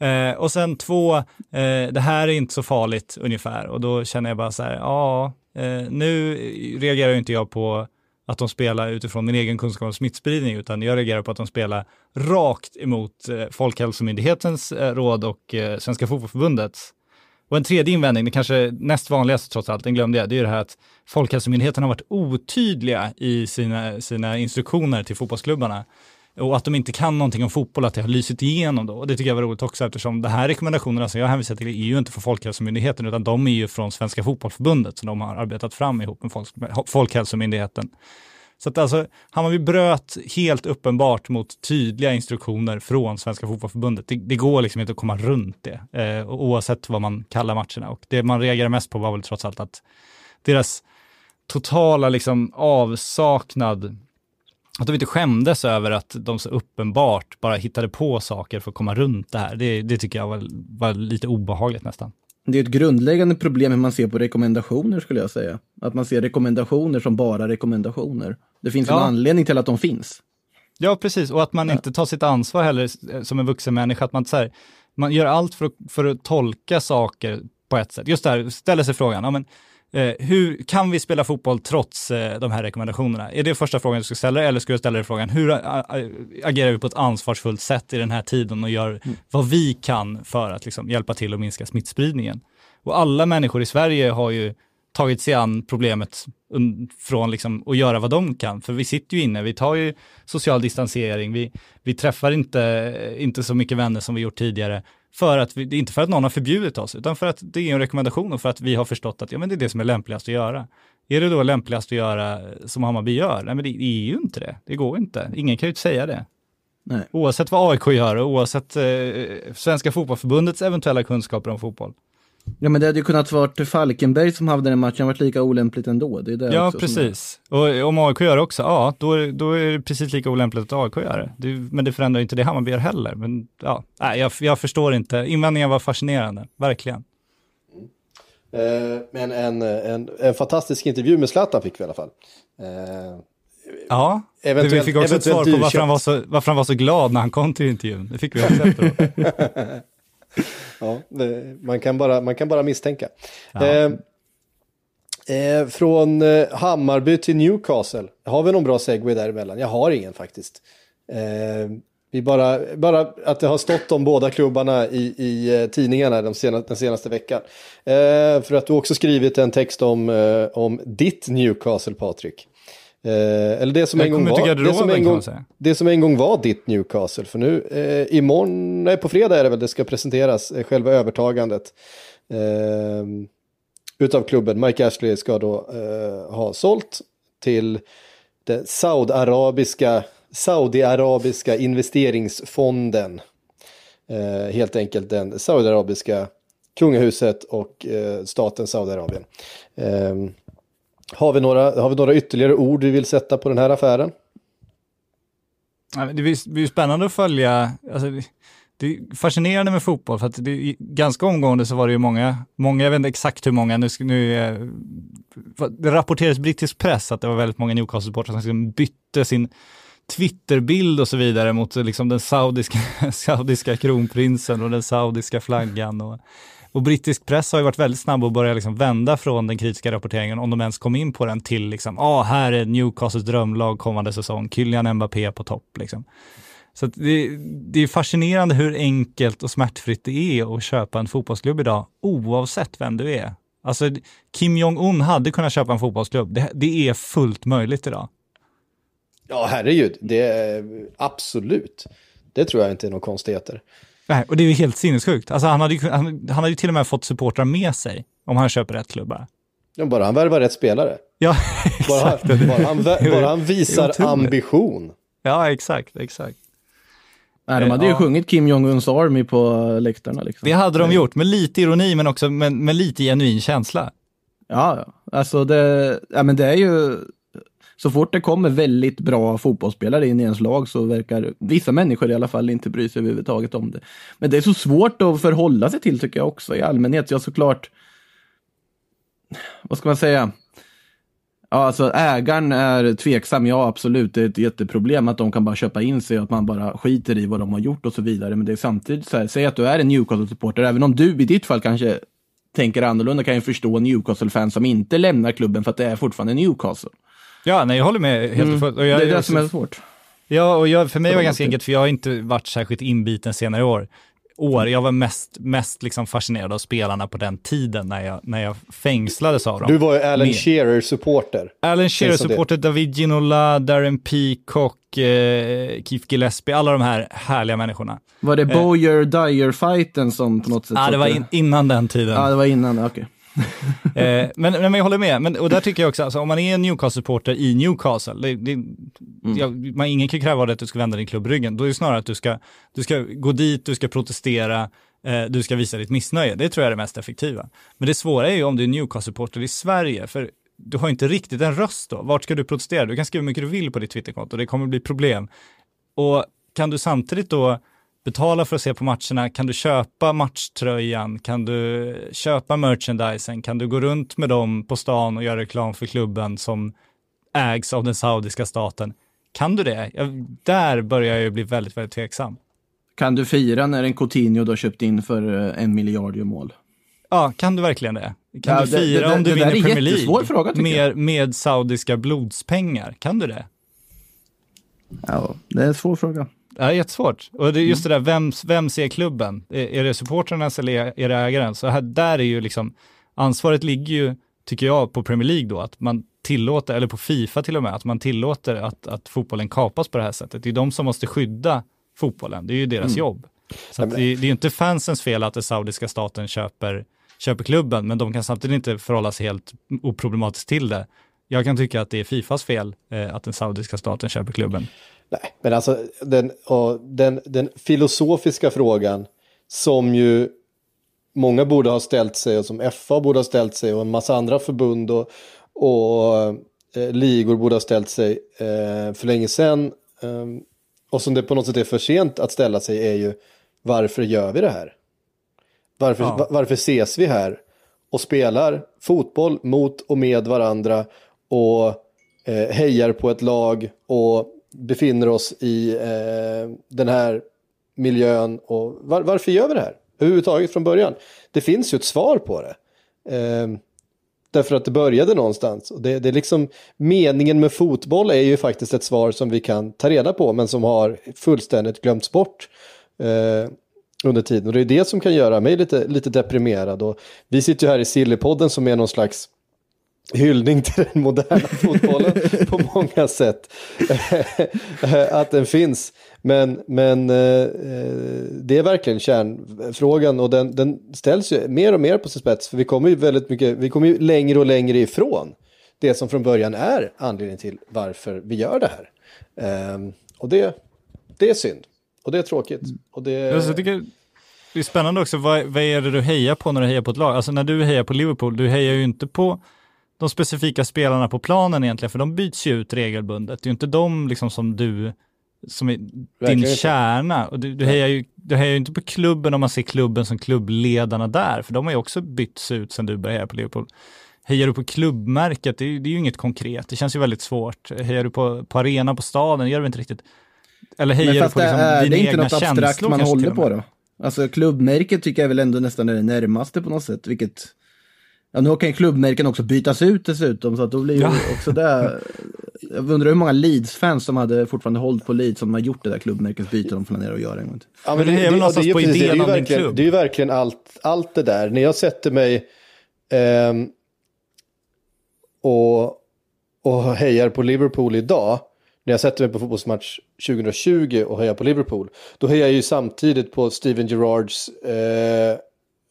Eh, och sen två, eh, det här är inte så farligt ungefär, och då känner jag bara så här, ja, eh, nu reagerar ju inte jag på att de spelar utifrån min egen kunskap om smittspridning, utan jag reagerar på att de spelar rakt emot eh, Folkhälsomyndighetens eh, råd och eh, Svenska Fotbollförbundets. Och en tredje invändning, det kanske näst vanligaste trots allt, den glömde jag, det är det här att Folkhälsomyndigheten har varit otydliga i sina, sina instruktioner till fotbollsklubbarna. Och att de inte kan någonting om fotboll, att det har lysit igenom då. Och det tycker jag var roligt också eftersom de här rekommendationerna som jag hänvisar till är ju inte från Folkhälsomyndigheten utan de är ju från Svenska Fotbollförbundet som de har arbetat fram ihop med Folk, Folkhälsomyndigheten. Så att alltså, Hammarby bröt helt uppenbart mot tydliga instruktioner från Svenska Fotbollförbundet. Det, det går liksom inte att komma runt det, eh, oavsett vad man kallar matcherna. Och det man reagerar mest på var väl trots allt att deras totala liksom avsaknad, att de inte skämdes över att de så uppenbart bara hittade på saker för att komma runt det här. Det, det tycker jag var, var lite obehagligt nästan. Det är ett grundläggande problem hur man ser på rekommendationer skulle jag säga. Att man ser rekommendationer som bara rekommendationer. Det finns en Ja. anledning till att de finns. Ja, precis. Och att man inte tar sitt ansvar heller som en vuxen människa. Att man, så här, man gör allt för att, för att tolka saker på ett sätt. Just det här, ställer sig frågan, ja, men, hur kan vi spela fotboll trots eh, de här rekommendationerna? Är det första frågan du ska ställa eller ska du ställa dig frågan, hur agerar vi på ett ansvarsfullt sätt i den här tiden och gör vad vi kan för att liksom, hjälpa till att minska smittspridningen? Och alla människor i Sverige har ju tagit sig an problemet från liksom att göra vad de kan. För vi sitter ju inne, vi tar ju social distansering, vi, vi träffar inte, inte så mycket vänner som vi gjort tidigare. För att vi, inte för att någon har förbjudit oss, utan för att det är en rekommendation och för att vi har förstått att ja, men det är det som är lämpligast att göra. Är det då lämpligast att göra som Hammarby gör? Nej, men det är ju inte det. Det går inte. Ingen kan ju inte säga det. Nej. Oavsett vad AIK gör och oavsett eh, Svenska Fotbollförbundets eventuella kunskaper om fotboll. Ja men det hade ju kunnat varit Falkenberg som hade den matchen, varit lika olämpligt ändå. Det är det Ja, också som är- precis. Och om AIK gör det också, ja, då är, då är det precis lika olämpligt att AIK gör det. det. Men det förändrar inte det Hammarby gör heller. Men ja, nej, jag, jag förstår inte. Invändningen var fascinerande, verkligen. Eh, men en, en, en fantastisk intervju med Zlatan fick vi i alla fall. Eh, Ja, vi fick också ett svar på varför han, var så, varför han var så glad när han kom till intervjun. Det fick vi också efteråt. Ja, det, man, kan bara, man kan bara misstänka. Eh, eh, från eh, Hammarby till Newcastle. Har vi någon bra segway däremellan? Jag har ingen faktiskt. Eh, vi bara, bara att det har stått om båda klubbarna i, i eh, tidningarna de senaste, den senaste veckan. Eh, för att du också skrivit en text om, eh, om ditt Newcastle, Patrik. Eh, eller det som Jag en gång var. Det som en gång, det som en gång var ditt Newcastle. För nu, eh, imorgon, nej på fredag är det väl det ska presenteras, eh, själva övertagandet. Eh, utav klubben. Mike Ashley ska då eh, ha sålt till den saudiarabiska, saudiarabiska investeringsfonden. Eh, helt enkelt den saudiarabiska kungahuset och eh, staten Saudiarabien. Har, vi några, har vi några ytterligare ord vi vill sätta på den här affären? Det blir, ju spännande att följa, alltså, det- är fascinerande med fotboll för att det ganska omgående så var det ju många, många, jag vet inte exakt hur många, nu, nu eh, det rapporterades brittisk press att det var väldigt många Newcastle-supportrar som liksom bytte sin Twitterbild och så vidare mot liksom den saudiska, saudiska kronprinsen och den saudiska flaggan. Och, och brittisk press har ju varit väldigt snabb att börja liksom vända från den kritiska rapporteringen, om de ens kom in på den, till liksom, ah, här är Newcastles drömlag kommande säsong, Kylian Mbappé på topp. Liksom. Så det, det är fascinerande hur enkelt och smärtfritt det är att köpa en fotbollsklubb idag, oavsett vem du är. Alltså, Kim Jong-Un hade kunnat köpa en fotbollsklubb. Det, det är fullt möjligt idag. Ja, herregud, det är absolut. Det tror jag inte är några konstigheter. Nej, och det är ju helt sinnessjukt. Alltså, han, hade ju, han, han hade ju till och med fått supportrar med sig om han köper rätt klubbar. Ja, bara han värvar rätt spelare. Ja, Bara han, exakt. bara han, vä- bara han visar ambition. Ja, exakt, exakt. Nej, de hade ju Ja. sjungit Kim Jong-Uns Army på läktarna. Liksom. Det hade de gjort, med lite ironi men också med, med lite genuin känsla. Ja, ja. alltså det, ja, men det är ju, så fort det kommer väldigt bra fotbollsspelare in i ens lag så verkar vissa människor i alla fall inte bry sig överhuvudtaget om det. Men det är så svårt att förhålla sig till tycker jag också i allmänhet. Ja, såklart, vad ska man säga? Ja, alltså ägaren är tveksam, ja absolut, det är ett jätteproblem att de kan bara köpa in sig och att man bara skiter i vad de har gjort och så vidare. Men det är samtidigt så här, säg att du är en Newcastle-supporter, även om du i ditt fall kanske tänker annorlunda kan jag förstå Newcastle-fans som inte lämnar klubben för att det är fortfarande Newcastle. Ja, nej, jag håller med helt och fullt. Och jag, det är det som är svårt. Ja, och jag, för mig var det de ganska enkelt, för jag har inte varit särskilt inbiten senare år. år. Jag var mest, mest liksom fascinerad av spelarna på den tiden när jag, när jag fängslades av dem. Du var ju Alan Shearer-supporter. Alan. Shearer-supporter, David Ginola, Darren Peacock, eh, Keith Gillespie, alla de här härliga människorna. Var det Boyer Dyer-fighten som på något sätt... Ja, det var in, innan den tiden. Ja, det var innan, okej. Eh, men, men jag håller med, men, och där tycker jag också, alltså, om man är en Newcastle-supporter i Newcastle, det, det, ja, man, ingen kan kräva av dig att du ska vända din klubb ryggen, då är det snarare att du ska, du ska gå dit, du ska protestera, eh, du ska visa ditt missnöje. Det tror jag är det mest effektiva. Men det svåra är ju om du är Newcastle-supporter i Sverige, för du har inte riktigt en röst då. Vart ska du protestera? Du kan skriva hur mycket du vill på ditt Twitterkonto, det kommer bli problem. Och kan du samtidigt då betala för att se på matcherna, kan du köpa matchtröjan, kan du köpa merchandisen, kan du gå runt med dem på stan och göra reklam för klubben som ägs av den saudiska staten. Kan du det? Jag, där börjar jag ju bli väldigt, väldigt tveksam. Kan du fira när en Coutinho du har köpt in för eh, en miljard gör mål? Ja, kan du verkligen det? Kan Ja, du det- fira det- om du det vinner Premier League fråga, med, med saudiska blodspengar? Kan du det? Ja, det är en svår fråga. Ja, jättesvårt. Och det är just det där, vem, vem ser klubben? Är, är det supportrarnas eller är det ägaren? Så här, där är ju liksom, ansvaret ligger ju, tycker jag, på Premier League då, att man tillåter, eller på Fifa till och med, att man tillåter att, att fotbollen kapas på det här sättet. Det är de som måste skydda fotbollen, det är ju deras jobb. Så att det, det är ju inte fansens fel att den saudiska staten köper, köper klubben, men de kan samtidigt inte förhålla sig helt oproblematiskt till det. Jag kan tycka att det är Fifas fel eh, att den saudiska staten köper klubben. Nej, men alltså den, den, den filosofiska frågan som ju många borde ha ställt sig och som FA borde ha ställt sig och en massa andra förbund och, och eh, ligor borde ha ställt sig eh, för länge sedan eh, och som det på något sätt är för sent att ställa sig är ju varför gör vi det här? Varför, Ja. va- varför ses vi här och spelar fotboll mot och med varandra och eh, hejar på ett lag och befinner oss i eh, den här miljön. Och var, varför gör vi det här överhuvudtaget från början? Det finns ju ett svar på det. Eh, därför att det började någonstans. Och det, det är liksom, meningen med fotboll är ju faktiskt ett svar som vi kan ta reda på men som har fullständigt glömts bort eh, under tiden. Och det är det som kan göra mig lite, lite deprimerad. Och vi sitter ju här i Sillypodden som är någon slags hyllning till den moderna fotbollen på många sätt. att den finns. Men, men eh, eh, det är verkligen kärnfrågan och den, den ställs ju mer och mer på sin spets. För vi kommer ju väldigt mycket, vi kommer ju längre och längre ifrån det som från början är anledningen till varför vi gör det här. Ehm, och det, det är synd. Och det är tråkigt. Och det, Alltså, det är spännande också, vad, vad är det du hejar på när du hejar på ett lag? Alltså när du hejar på Liverpool, du hejar ju inte på de specifika spelarna på planen egentligen, för de byts ju ut regelbundet. Det är ju inte de liksom som du, som är din inte. kärna. Och du, du, hejar ju, du hejar ju inte på klubben om man ser klubben som klubbledarna där, för de har ju också bytts ut sedan du började heja på Liverpool. Hejar du på klubbmärket, det är, det är ju inget konkret, det känns ju väldigt svårt. Hejar du på, på arenan på staden, det gör du inte riktigt. Eller hejar du på det liksom är dina det inte egna något abstrakt känslor man håller på då? Alltså klubbmärket tycker jag väl ändå nästan är det närmaste på något sätt, vilket Ja, nu kan ju klubbmärken också bytas ut dessutom, så att då blir ju Ja. också det... Jag undrar hur många Leeds-fans som hade fortfarande hållit på Leeds som har gjort det där klubbmärkesbytet de planerar att göra en gång till. Ja, Men det är väl någonstans ju på det. idén det. är ju verkligen, klubb. Det är ju verkligen allt, allt det där. När jag sätter mig ehm, och, och hejar på Liverpool idag, när jag sätter mig på fotbollsmatch 2020 och hejar på Liverpool, då hejar jag ju samtidigt på Steven Gerrards eh,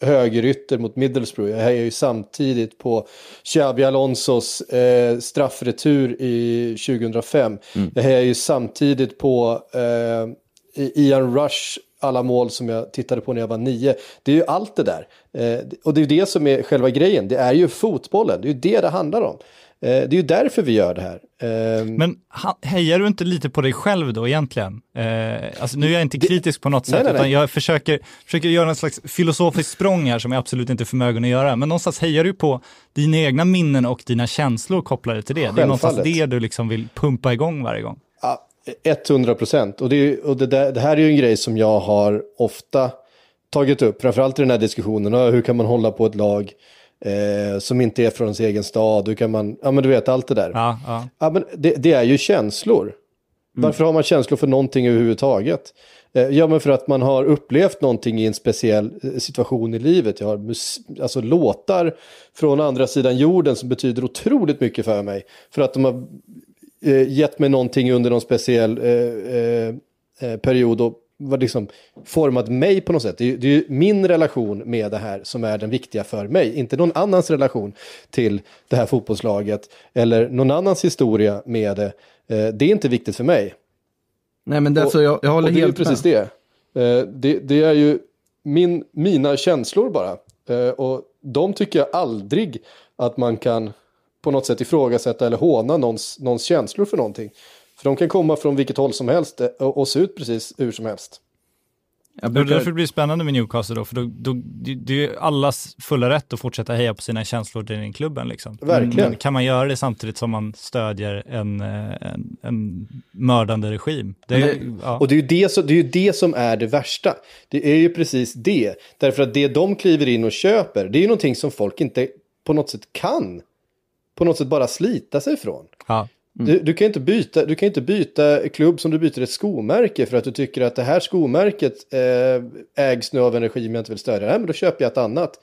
högerytter mot Middlesbrough. Jag hejar ju samtidigt på Xabi Alonsos eh, straffretur i 2005. Jag hejar ju samtidigt på eh, Ian Rush alla mål som jag tittade på när jag var nio. Det är ju allt det där. Eh, och det är ju det som är själva grejen. Det är ju fotbollen. Det är ju det det handlar om. Eh, det är ju därför vi gör det här. Eh, Men hejar du inte lite på dig själv då egentligen? Eh, alltså nu är jag inte kritisk på något Nej, sätt, nej, nej. utan jag försöker, försöker göra en slags filosofisk språng här som jag absolut inte är förmögen att göra. Men någonstans hejar du på dina egna minnen och dina känslor kopplade till det. Det är någonstans det du liksom vill pumpa igång varje gång. Ja, 100 procent. Och, det, och det, där, det här är ju en grej som jag har ofta tagit upp, framförallt i den här diskussionen. Hur kan man hålla på ett lag eh, som inte är från ens egen stad? Hur kan man, ja men du vet allt det där. Ja, ja. Ja, men det, det är ju känslor. Varför har man känslor för någonting överhuvudtaget? Eh, Ja, men för att man har upplevt någonting i en speciell eh, situation i livet. Jag har alltså, låtar från andra sidan jorden som betyder otroligt mycket för mig. För att de har eh, gett mig någonting under någon speciell eh, eh, period och var liksom format mig på något sätt. Det är, ju- det är ju min relation med det här som är den viktiga för mig. Inte någon annans relation till det här fotbollslaget eller någon annans historia med det. Eh, det är inte viktigt för mig. Nej men det, Och- jag, jag håller och det är precis med. det. Eh, det. Det är ju min, mina känslor bara. Eh, och de tycker jag aldrig att man kan på något sätt ifrågasätta eller håna någons, någons känslor för någonting. För de kan komma från vilket håll som helst eh, och, och se ut precis hur som helst. Jag Det är brukar, därför det blir spännande med Newcastle då, för då, då, det, det är ju allas fulla rätt att fortsätta heja på sina känslor den klubben. Liksom. Verkligen. Men kan man göra det samtidigt som man stödjer en, eh, en, en mördande regim? Det, är- ja. Och det är, ju det, som, det är ju det som är det värsta. Det är ju precis det. Därför att det de kliver in och köper, det är ju någonting som folk inte på något sätt kan. På något sätt bara slita sig från. ja. Du, du, kan inte byta, du kan inte byta klubb som du byter ett skomärke för att du tycker att det här skomärket eh, ägs nu av en regim jag inte vill stödja. Nej, men då köper jag ett annat.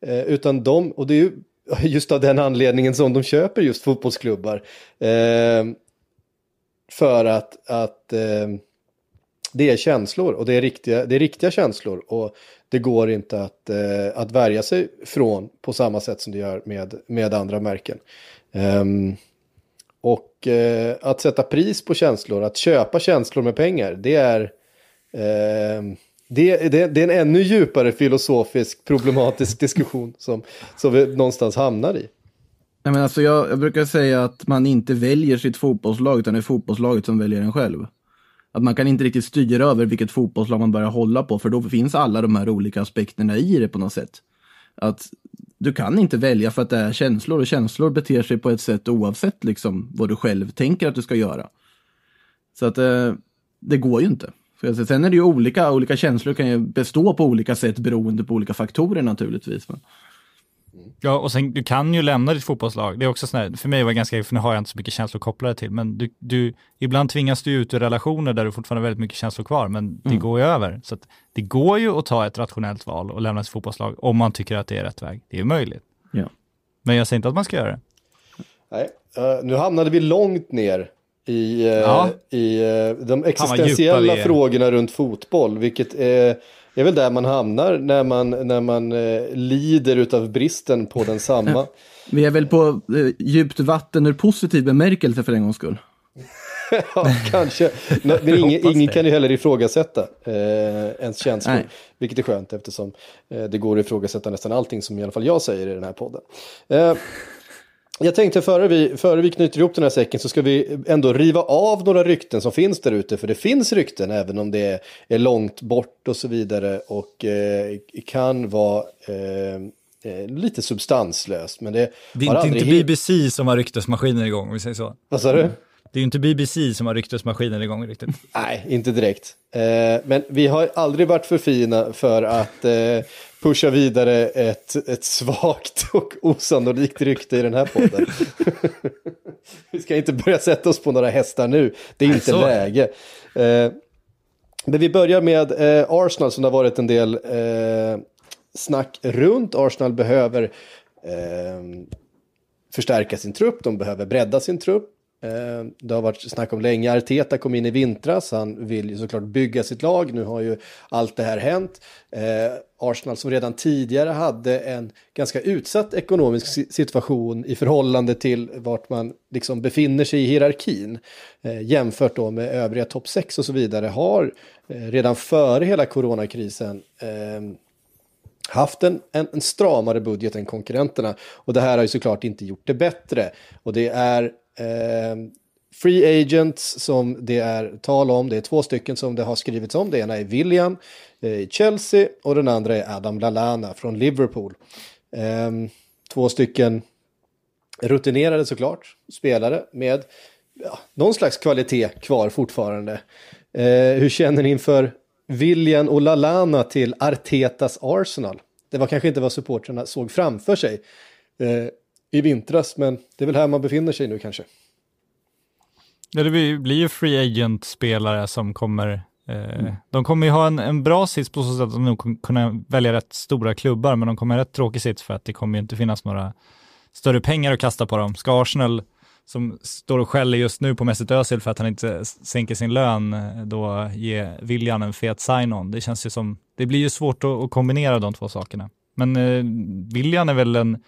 Eh, utan de, och det är ju just av den anledningen som de köper just fotbollsklubbar. Eh, för att, att eh, det är känslor och det är riktiga, det är riktiga känslor. Och det går inte att, eh, att värja sig från på samma sätt som det gör med, med andra märken. Ehm, och eh, att sätta pris på känslor, att köpa känslor med pengar, det är, eh, det, det, det är en ännu djupare filosofisk problematisk diskussion som, som vi någonstans hamnar i. nej, men alltså, jag, jag brukar säga att man inte väljer sitt fotbollslag utan det är fotbollslaget som väljer en själv. Att man kan inte riktigt styra över vilket fotbollslag man börjar hålla på för då finns alla de här olika aspekterna i det på något sätt. Att du kan inte välja för att det är känslor och känslor beter sig på ett sätt oavsett liksom vad du själv tänker att du ska göra. Så att eh, det går ju inte. För sen är det ju olika, olika känslor kan ju bestå på olika sätt beroende på olika faktorer naturligtvis. Men, Ja, och sen du kan ju lämna ditt fotbollslag. Det är också sån för mig var det ganska, för nu har jag inte så mycket känslor kopplade till, men du, du, ibland tvingas du ut ur relationer där du fortfarande har väldigt mycket känslor kvar, men det går ju över. Så att det går ju att ta ett rationellt val och lämna sitt fotbollslag om man tycker att det är rätt väg. Det är ju möjligt. ja. Men jag säger inte att man ska göra det. Nej, eh, nu hamnade vi långt ner i, eh, Ja. i eh, de existentiella frågorna runt fotboll. Vilket är, är väl där man hamnar när man, när man eh, lider utav bristen på densamma. Vi är väl på eh, djupt vatten ur positiv bemärkelse för en gångs skull. ja, kanske. Men ingen, ingen kan ju heller ifrågasätta eh, ens känslor. Nej. Vilket är skönt eftersom eh, det går att ifrågasätta nästan allting som i alla fall jag säger i den här podden. Eh, jag tänkte före vi, före vi knyter ihop den här säcken så ska vi ändå riva av några rykten som finns där ute. För det finns rykten även om det är, långt bort och så vidare. Och eh, kan vara eh, eh, lite substanslöst. Men det, Det är inte, aldrig inte BBC som har ryktesmaskiner igång, om vi säger så. Vad sa du? Det är ju inte BBC som har ryktesmaskiner igång riktigt. Nej, inte direkt. Eh, men vi har aldrig varit för fina för att eh, pusha vidare ett, ett svagt och osannolikt rykte i den här podden. vi ska inte börja sätta oss på några hästar nu. Det är inte så. läge. Eh, men vi börjar med Arsenal som det har varit en del snack runt. Arsenal behöver eh, förstärka sin trupp, de behöver bredda sin trupp. Eh, det har varit snack om länge. Arteta kom in i vintras. Han vill ju såklart bygga sitt lag. Nu har ju allt det här hänt. Eh, Arsenal som redan tidigare hade en ganska utsatt ekonomisk situation i förhållande till vart man liksom befinner sig i hierarkin. Eh, jämfört då med övriga topp 6 och så vidare. Har redan före hela coronakrisen haft en, en, en stramare budget än konkurrenterna. Och det här har ju såklart inte gjort det bättre. Och det är Ehm, free agents som det är tal om. Det är två stycken som det har skrivits om. Det ena är William eh, i Chelsea och den andra är Adam Lallana från Liverpool. Eh, två stycken rutinerade såklart, spelare med ja, någon slags kvalitet kvar fortfarande. Eh, hur känner ni inför William och Lallana till Artetas Arsenal? Det var kanske inte vad supportrarna såg framför sig eh, i vintras, men det är väl här man befinner sig nu kanske. Ja, det blir ju free agent-spelare som kommer, eh, de kommer ju ha en, en bra sits på så sätt att de nog kommer kunna välja rätt stora klubbar, men de kommer ha rätt tråkig sits för att det kommer ju inte finnas några större pengar att kasta på dem. Ska Arsenal, som står och skäller just nu på Mesut Özil för att han inte sänker sin lön, eh, då ge William en fet sign-on. Det känns ju som, det blir ju svårt att, att kombinera de två sakerna. Men eh, William är väl en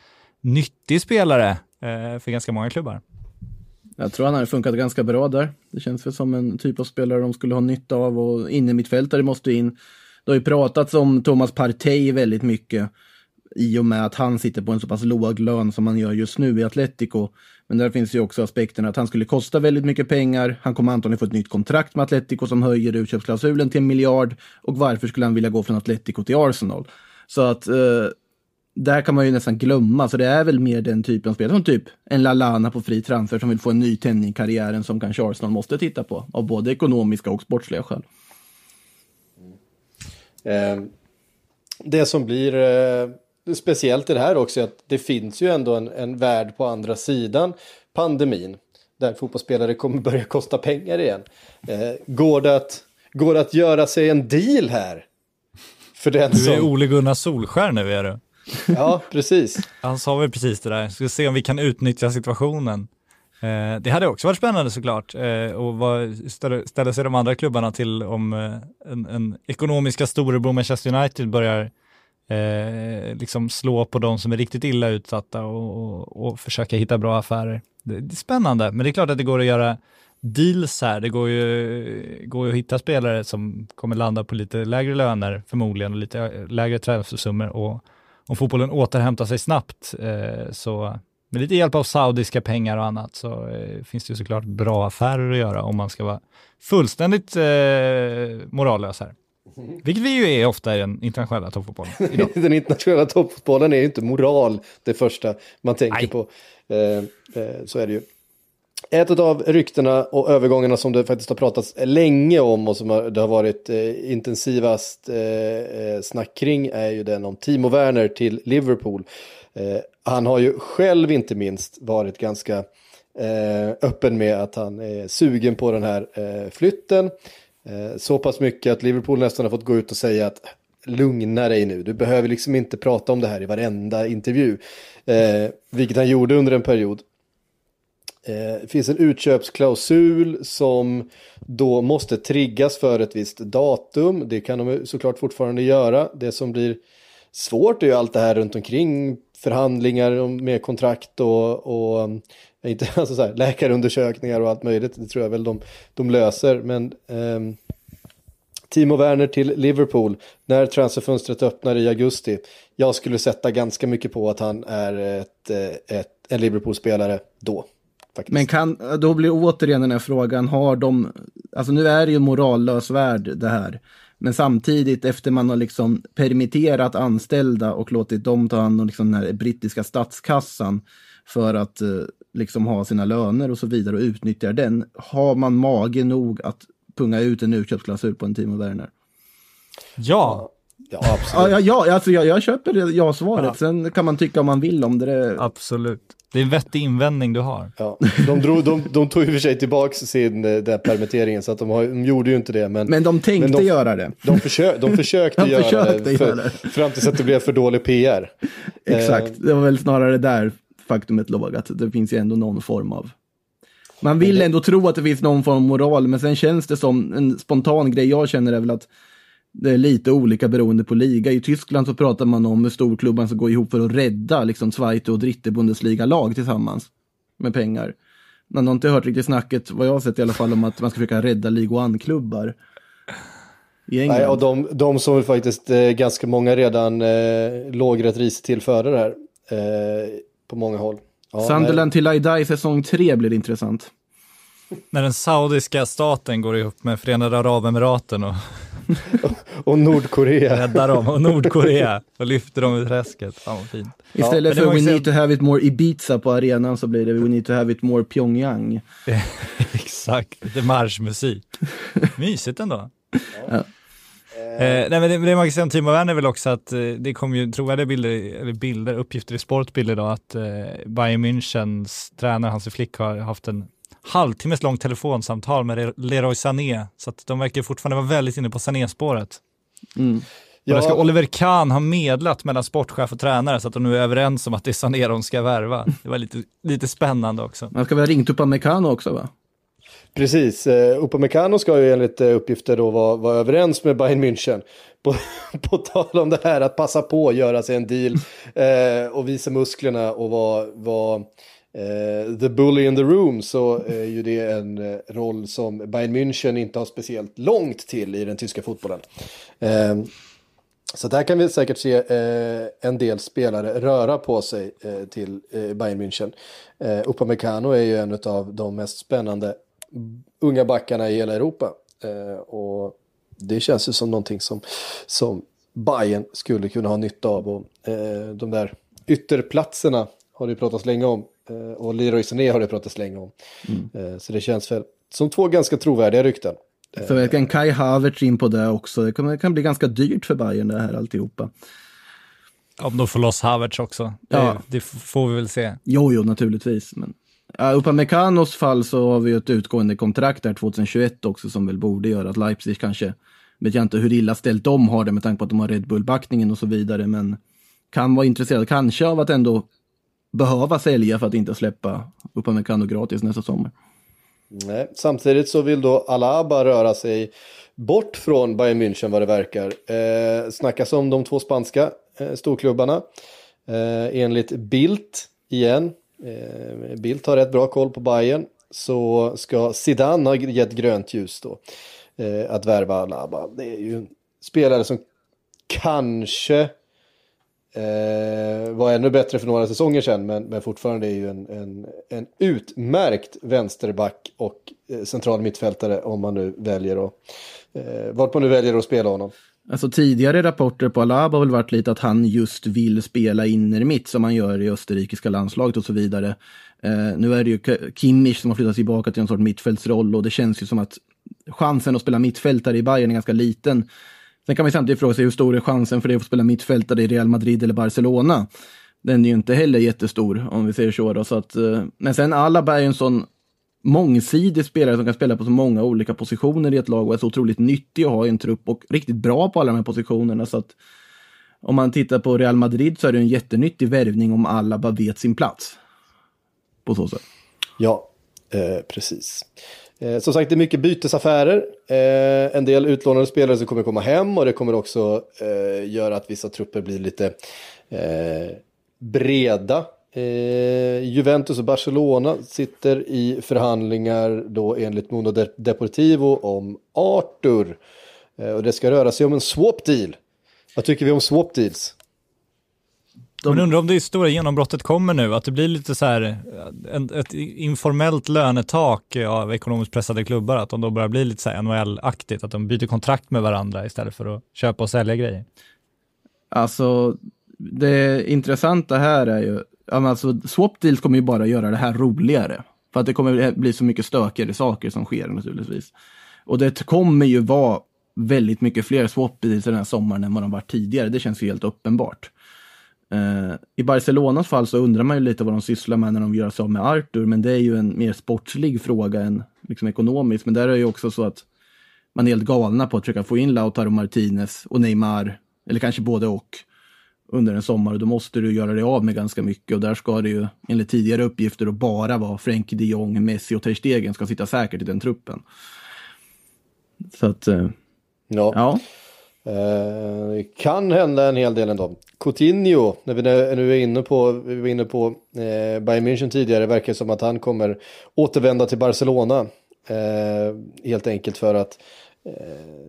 nyttig spelare eh, för ganska många klubbar. Jag tror han hade funkat ganska bra där. Det känns väl som en typ av spelare de skulle ha nytta av och inne mittfältare måste in. Det har ju pratats om Thomas Partey väldigt mycket i och med att han sitter på en så pass låg lön som han gör just nu i Atletico. Men där finns ju också aspekten att han skulle kosta väldigt mycket pengar. Han kommer antagligen få ett nytt kontrakt med Atletico som höjer utköpsklausulen till en miljard. Och varför skulle han vilja gå från Atletico till Arsenal? Så att eh, där kan man ju nästan glömma, så det är väl mer den typen av spel som typ en Lalana på fri transfer som vill få en ny tändning i karriären som kanske Arsenal måste titta på av både ekonomiska och sportsliga skäl. Eh, det som blir eh, speciellt i det här också är att det finns ju ändå en, en värld på andra sidan pandemin. Där fotbollsspelare kommer börja kosta pengar igen. Eh, går, det att, går det att göra sig en deal här? För den Du är som... Ole Gunnar Solskär nu är du. Ja, precis. Han sa väl precis det där, ska se om vi kan utnyttja situationen. Eh, det hade också varit spännande såklart, eh, och vad ställer, sig de andra klubbarna till om eh, en, en ekonomiska storebror Manchester United börjar eh, liksom slå på de som är riktigt illa utsatta och, och, och försöka hitta bra affärer. Det, det är spännande, men det är klart att det går att göra deals här. Det går ju, går ju att hitta spelare som kommer landa på lite lägre löner förmodligen och lite eh, lägre transfersummor och om fotbollen återhämtar sig snabbt eh, så med lite hjälp av saudiska pengar och annat så eh, finns det ju såklart bra affärer att göra om man ska vara fullständigt eh, morallös här. Vilket vi ju är ofta i den internationella toppfotbollen idag. Den internationella toppfotbollen är ju inte moral det första man tänker Nej. på. Eh, eh, så är det ju. Ett av ryktena och övergångarna som det faktiskt har pratats länge om och som har, det har varit eh, intensivast eh, eh, snack kring är ju den om Timo Werner till Liverpool. Eh, han har ju själv inte minst varit ganska eh, öppen med att han är sugen på den här eh, flytten. Eh, så pass mycket att Liverpool nästan har fått gå ut och säga att lugna dig nu, du behöver liksom inte prata om det här i varenda intervju. Eh, vilket han gjorde under en period. Eh, det finns en utköpsklausul som då måste triggas för ett visst datum. Det kan de såklart fortfarande göra. Det som blir svårt är ju allt det här runt omkring förhandlingar med kontrakt och, och eh, inte, alltså så här, läkarundersökningar och allt möjligt. Det tror jag väl de, de löser. Men eh, Timo Werner till Liverpool när transferfönstret öppnar i augusti. Jag skulle sätta ganska mycket på att han är ett, eh, ett, en Liverpool-spelare då. Faktiskt. Men kan, då blir återigen den här frågan, har de, alltså nu är det ju en morallös värld det här. Men samtidigt efter man har liksom permitterat anställda och låtit dem ta hand om liksom den här brittiska statskassan för att eh, liksom ha sina löner och så vidare och utnyttjar den. Har man mage nog att punga ut en utköpsklausul på en Timo Werner? Ja, Ja, Ja, absolut. ja, ja alltså jag, jag köper det ja-svaret. Sen kan man tycka om man vill om det. det absolut. Det är en vettig invändning du har. Ja, de, drog, de, de tog i och för sig tillbaka sin eh, den här permitteringen så att de, har, de gjorde ju inte det. Men, men de tänkte Men de- göra det. de, försö, de försökte De göra försökte det för, göra det. fram tills att det blev för dålig PR. Exakt, det var väl snarare där faktumet låg, att det finns ju ändå någon form av... Man vill ändå tro att det finns någon form av moral, men sen känns det som en spontan grej jag känner är väl att det är lite olika beroende på liga. I Tyskland så pratar man om hur storklubban ska gå ihop för att rädda liksom Zweite och Dritte Bundesliga-lag tillsammans med pengar. Man har inte hört riktigt snacket, vad jag har sett i alla fall, om att man ska försöka rädda Ligue 1-klubbar. I England. Nej, och de, de som faktiskt eh, ganska många redan eh, låg rätt risigt till före det här. Eh, på många håll. Ja, Sunderland till I Die säsong 3 blir intressant. När den saudiska staten går ihop med Förenade Arabemiraten och. Och Nordkorea. räddar dem och Nordkorea och lyfter dem ur träsket. Fan vad fint. Istället det för We också- need to have it more Ibiza på arenan så blir det We need to have it more Pyongyang. Exakt, lite marschmusik. Mysigt ändå. Ja. Eh, nej, men det, det man kan säga om Timo Werner är väl också att eh, det kommer ju trovärdiga bilder, eller bilder, uppgifter i Sportbild idag att eh, Bayern Münchens tränare Hansi Flick har haft en halvtimmes långt telefonsamtal med Le- Leroy Sané. Så att de verkar fortfarande vara väldigt inne på Sané-spåret. Mm. Och där ska Ja, Oliver Kahn ha medlat mellan sportchef och tränare så att de nu är överens om att det är Sané de ska värva. Det var lite, lite spännande också. Man ska väl ha ringt upp Mekano också va? Precis, eh, Upamecano ska ju enligt eh, uppgifter då vara, vara överens med Bayern München. På, på tal om det här att passa på att göra sig en deal eh, och visa musklerna och vara vara, eh, the bully in the room så är ju det en eh, roll som Bayern München inte har speciellt långt till i den tyska fotbollen. Eh, så där kan vi säkert se eh, en del spelare röra på sig eh, till eh, Bayern München. Eh, Upamecano är ju en av de mest spännande unga backarna i hela Europa. Och det känns ju som någonting som, som Bayern skulle kunna ha nytta av. Och, eh, de där ytterplatserna har det ju pratats länge om. Eh, och Leroy Sané har det pratats länge om. Eh, så det känns väl som två ganska trovärdiga rykten. Så jag kan Kai Havertz in på det också. Det kan, det kan bli ganska dyrt för Bayern det här alltihopa. Om de får loss Havertz också. Det, Ja. det får vi väl se. Jo, jo, naturligtvis. Men ja, Upameccanos fall så har vi ju ett utgående kontrakt där 2021 också som väl borde göra att Leipzig kanske, vet jag inte hur illa ställt de har det med tanke på att de har Red Bull-backningen och så vidare, men kan vara intresserad kanske av att ändå behöva sälja för att inte släppa Upamecano gratis nästa sommar. Nej, samtidigt så vill då Alaba röra sig bort från Bayern München vad det verkar. Eh, snackas om de två spanska eh, storklubbarna. Eh, enligt Bildt igen, eh, Bildt har rätt bra koll på Bayern, så ska Zidane ha gett grönt ljus då. Eh, att värva Alaba. Det är ju en spelare som kanske eh, var ännu bättre för några säsonger sedan, men, men fortfarande är ju en, en, en utmärkt vänsterback och eh, central mittfältare om man nu väljer att, eh, vart man nu väljer att spela honom. Alltså tidigare rapporter på Alaba har väl varit lite att han just vill spela innermitt som han gör i österrikiska landslaget och så vidare. Eh, nu är det ju Kimmich som har flyttat tillbaka till en sorts mittfältsroll och det känns ju som att chansen att spela mittfältare i Bayern är ganska liten. Sen kan man samtidigt fråga sig hur stor är chansen för dig att få spela mittfältare i Real Madrid eller Barcelona? Den är ju inte heller jättestor om vi säger så. Då, så att, eh, men sen Alaba är ju en sån mångsidig spelare som kan spela på så många olika positioner i ett lag och är så otroligt nyttig att ha i en trupp och riktigt bra på alla de här positionerna. Så att om man tittar på Real Madrid så är det en jättenyttig värvning om alla bara vet sin plats. På så sätt. Ja, Eh, precis. Eh, som sagt, det är mycket bytesaffärer. Eh, en del utlånade spelare som kommer komma hem och det kommer också eh, göra att vissa trupper blir lite eh, breda. Eh, Juventus och Barcelona sitter i förhandlingar då enligt Mundo Deportivo om Arthur. Eh, och det ska röra sig om en swap deal. Vad tycker vi om swap deals? Men undrar om det stora genombrottet kommer nu, att det blir lite så här en, ett informellt lönetak av ekonomiskt pressade klubbar, att de då börjar bli lite så här NHL-aktigt, att de byter kontrakt med varandra istället för att köpa och sälja grejer. Alltså, det intressanta här är ju, alltså swap deals kommer ju bara göra det här roligare. För att det kommer bli så mycket stökigare saker som sker naturligtvis. Och det kommer ju vara väldigt mycket fler swap deals den här sommaren än vad de varit tidigare. Det känns ju helt uppenbart. Eh, I Barcelonas fall så undrar man ju lite vad de sysslar med när de gör sig av med Arthur, men det är ju en mer sportslig fråga än liksom ekonomisk. Men där är det ju också så att man är helt galna på att försöka få in Lautaro Martinez och Neymar, eller kanske både och, under en sommar. Och då måste du göra dig av med ganska mycket och där ska det ju enligt tidigare uppgifter bara vara Frenkie de Jong, Messi och Ter Stegen ska sitta säkert i den truppen. Så att, eh, Ja. ja. Eh, kan hända en hel del ändå. Coutinho, när vi nu är inne på, vi var inne på eh, Bayern München tidigare, verkar som att han kommer återvända till Barcelona. Eh, helt enkelt för att eh,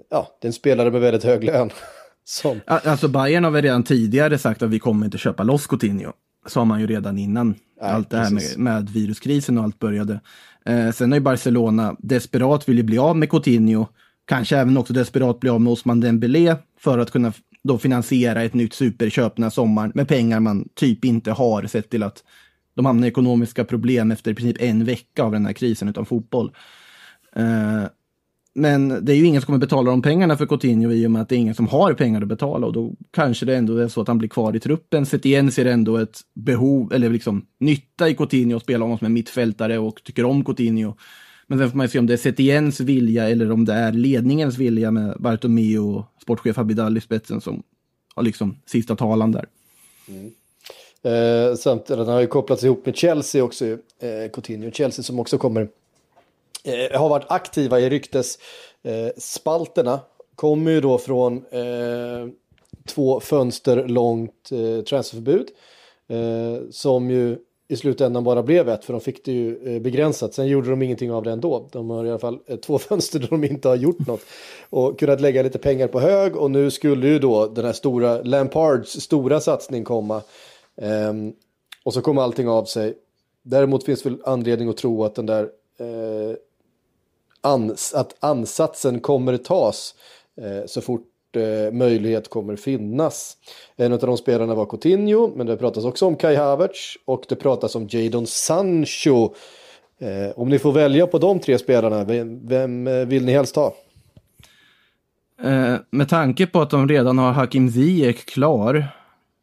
ja, det är en spelare med väldigt hög lön. Som, Alltså Bayern har väl redan tidigare sagt att vi kommer inte köpa loss Coutinho. Sa man ju redan innan Nej, allt det här med, med viruskrisen och allt började. Eh, sen har ju Barcelona desperat vill ju bli av med Coutinho. Kanske även också desperat bli av med Osman Dembélé för att kunna då finansiera ett nytt superköp den här sommaren med pengar man typ inte har sett till att de hamnar i ekonomiska problem efter i princip en vecka av den här krisen utan fotboll. Eh, men det är ju ingen som kommer betala de pengarna för Coutinho i och med att det är ingen som har pengar att betala och då kanske det ändå är så att han blir kvar i truppen. Setien ser ändå ett behov, eller liksom nytta i Coutinho att spela honom som en mittfältare och tycker om Coutinho. Men sen får man ju se om det är Setiens vilja eller om det är ledningens vilja med Bartomeu och sportchef Abidal i spetsen som har liksom sista talan där. Mm. eh, samtidigt, den har ju kopplats ihop med Chelsea också, eh, Coutinho. Chelsea som också kommer eh, har varit aktiva i ryktesspalterna. Eh, kommer ju då från eh, två fönster långt eh, transferförbud. Eh, som ju i slutändan bara blev ett, för de fick det ju eh, begränsat. Sen gjorde de ingenting av det ändå. De har i alla fall eh, två fönster där de inte har gjort något. Och kunnat lägga lite pengar på hög och nu skulle ju då den här stora, Lampards stora satsning komma. Ehm, och så kom allting av sig. Däremot finns väl anledning att tro att den där eh, ans att ansatsen kommer tas eh, så fort eh, möjlighet kommer finnas. En av de spelarna var Coutinho, men det pratas också om Kai Havertz och det pratas om Jadon Sancho. Eh, om ni får välja på de tre spelarna, vem, vem eh, vill ni helst ha? Eh, med tanke på att de redan har Hakim Ziyech klar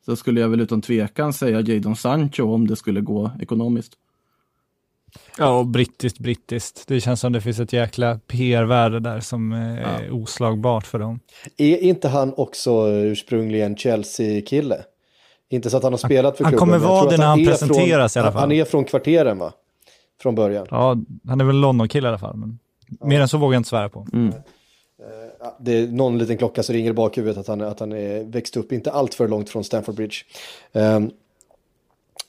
så skulle jag väl utan tvekan säga Jadon Sancho om det skulle gå ekonomiskt. Ja, och brittiskt, brittiskt. Det känns som det finns ett jäkla PR-värde där som eh, är oslagbart för dem. Är inte han också ursprungligen Chelsea-kille? Inte så att han har spelat för han klubben. kommer men jag vara det när han presenteras i alla han- fall. Han är från kvarteren va? Från början. Ja, han är väl London-kille i alla fall, men mer än så vågar jag inte svära på. Ja, det är någon liten klocka som ringer i bakhuvudet att han, att han är växt upp inte allt för långt från Stamford Bridge. Ehm,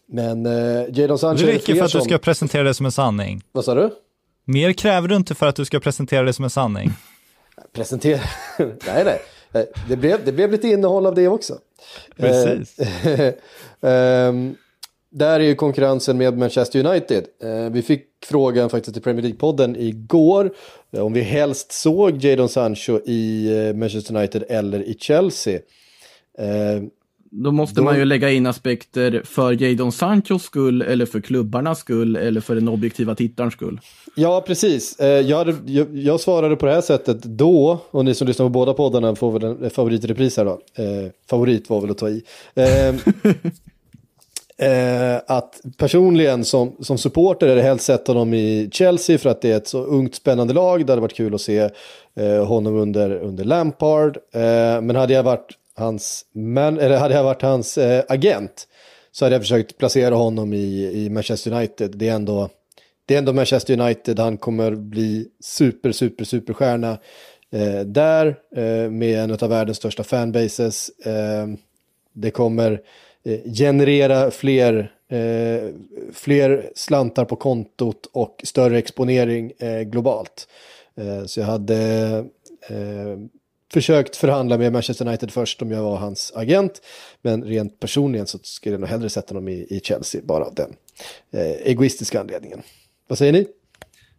men uh, Jadon Sancho Det räcker för att du som- ska presentera det som en sanning. Vad sa du? Mer kräver du inte för att du ska presentera det som en sanning. Presentera? nej, nej. Eh, Det blev, det blev lite innehåll av det också. Precis. Eh, ehm, där är ju konkurrensen med Manchester United. Eh, vi fick frågan faktiskt i Premier League-podden igår eh, om vi helst såg Jadon Sancho i eh, Manchester United eller i Chelsea. Då måste Då- man ju lägga in aspekter för Jadon Sanchos skull eller för klubbarnas skull eller för den objektiva tittarens skull. Ja, precis. Eh, Jag, hade, jag, jag svarade på det här sättet då, och ni som lyssnar på båda poddarna får väl en en favorit i repris här då. Eh, favorit var väl att ta i. Eh, eh, att personligen som, som supporter är det helst sett honom i Chelsea för att det är ett så ungt spännande lag. Det hade varit kul att se eh, honom under, under Lampard. Eh, men hade jag varit hans, man, eller hade jag varit hans eh, agent så hade jag försökt placera honom i, i Manchester United. Det är ändå det är ändå Manchester United, han kommer bli super, super, superstjärna eh, där eh, med en av världens största fanbases. Eh, det kommer eh, generera fler, eh, fler slantar på kontot och större exponering eh, globalt. Eh, så jag hade eh, försökt förhandla med Manchester United först om jag var hans agent. Men rent personligen så skulle jag nog hellre sätta honom i, i Chelsea, bara av den eh, egoistiska anledningen. Vad säger ni?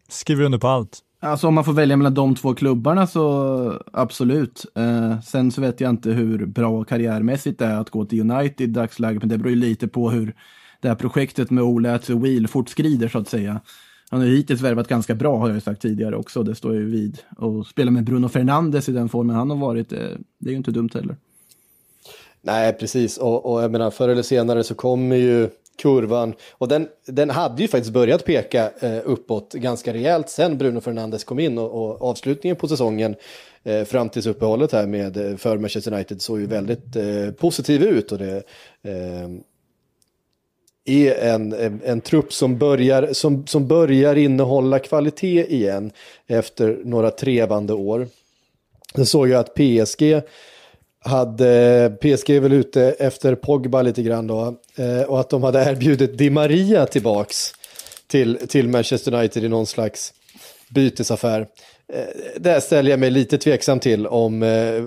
Skriver under på allt. Alltså om man får välja mellan de två klubbarna så absolut. Eh, sen så vet jag inte hur bra karriärmässigt det är att gå till United i dagsläget, men det beror ju lite på hur det här projektet med Ole Wheel fortskrider så att säga. Han har hittills värvat ganska bra har jag ju sagt tidigare också, det står ju vid. Och spela med Bruno Fernandes i den formen han har varit, eh, det är ju inte dumt heller. Nej, precis. Och, och jag menar, förr eller senare så kommer ju kurvan. Och den, den hade ju faktiskt börjat peka eh, uppåt ganska rejält sen Bruno Fernandes kom in. Och, och avslutningen på säsongen eh, fram tills uppehållet här med eh, för Manchester United såg ju väldigt eh, positiv ut. Och det eh, är en, en, en trupp som börjar, som, som börjar innehålla kvalitet igen efter några trevande år. Jag såg ju att PSG hade PSG är väl ute efter Pogba lite grann då. Eh, och att de hade erbjudit Di Maria tillbaks till, till Manchester United i någon slags bytesaffär. Eh, Där ställer jag mig lite tveksam till om, eh,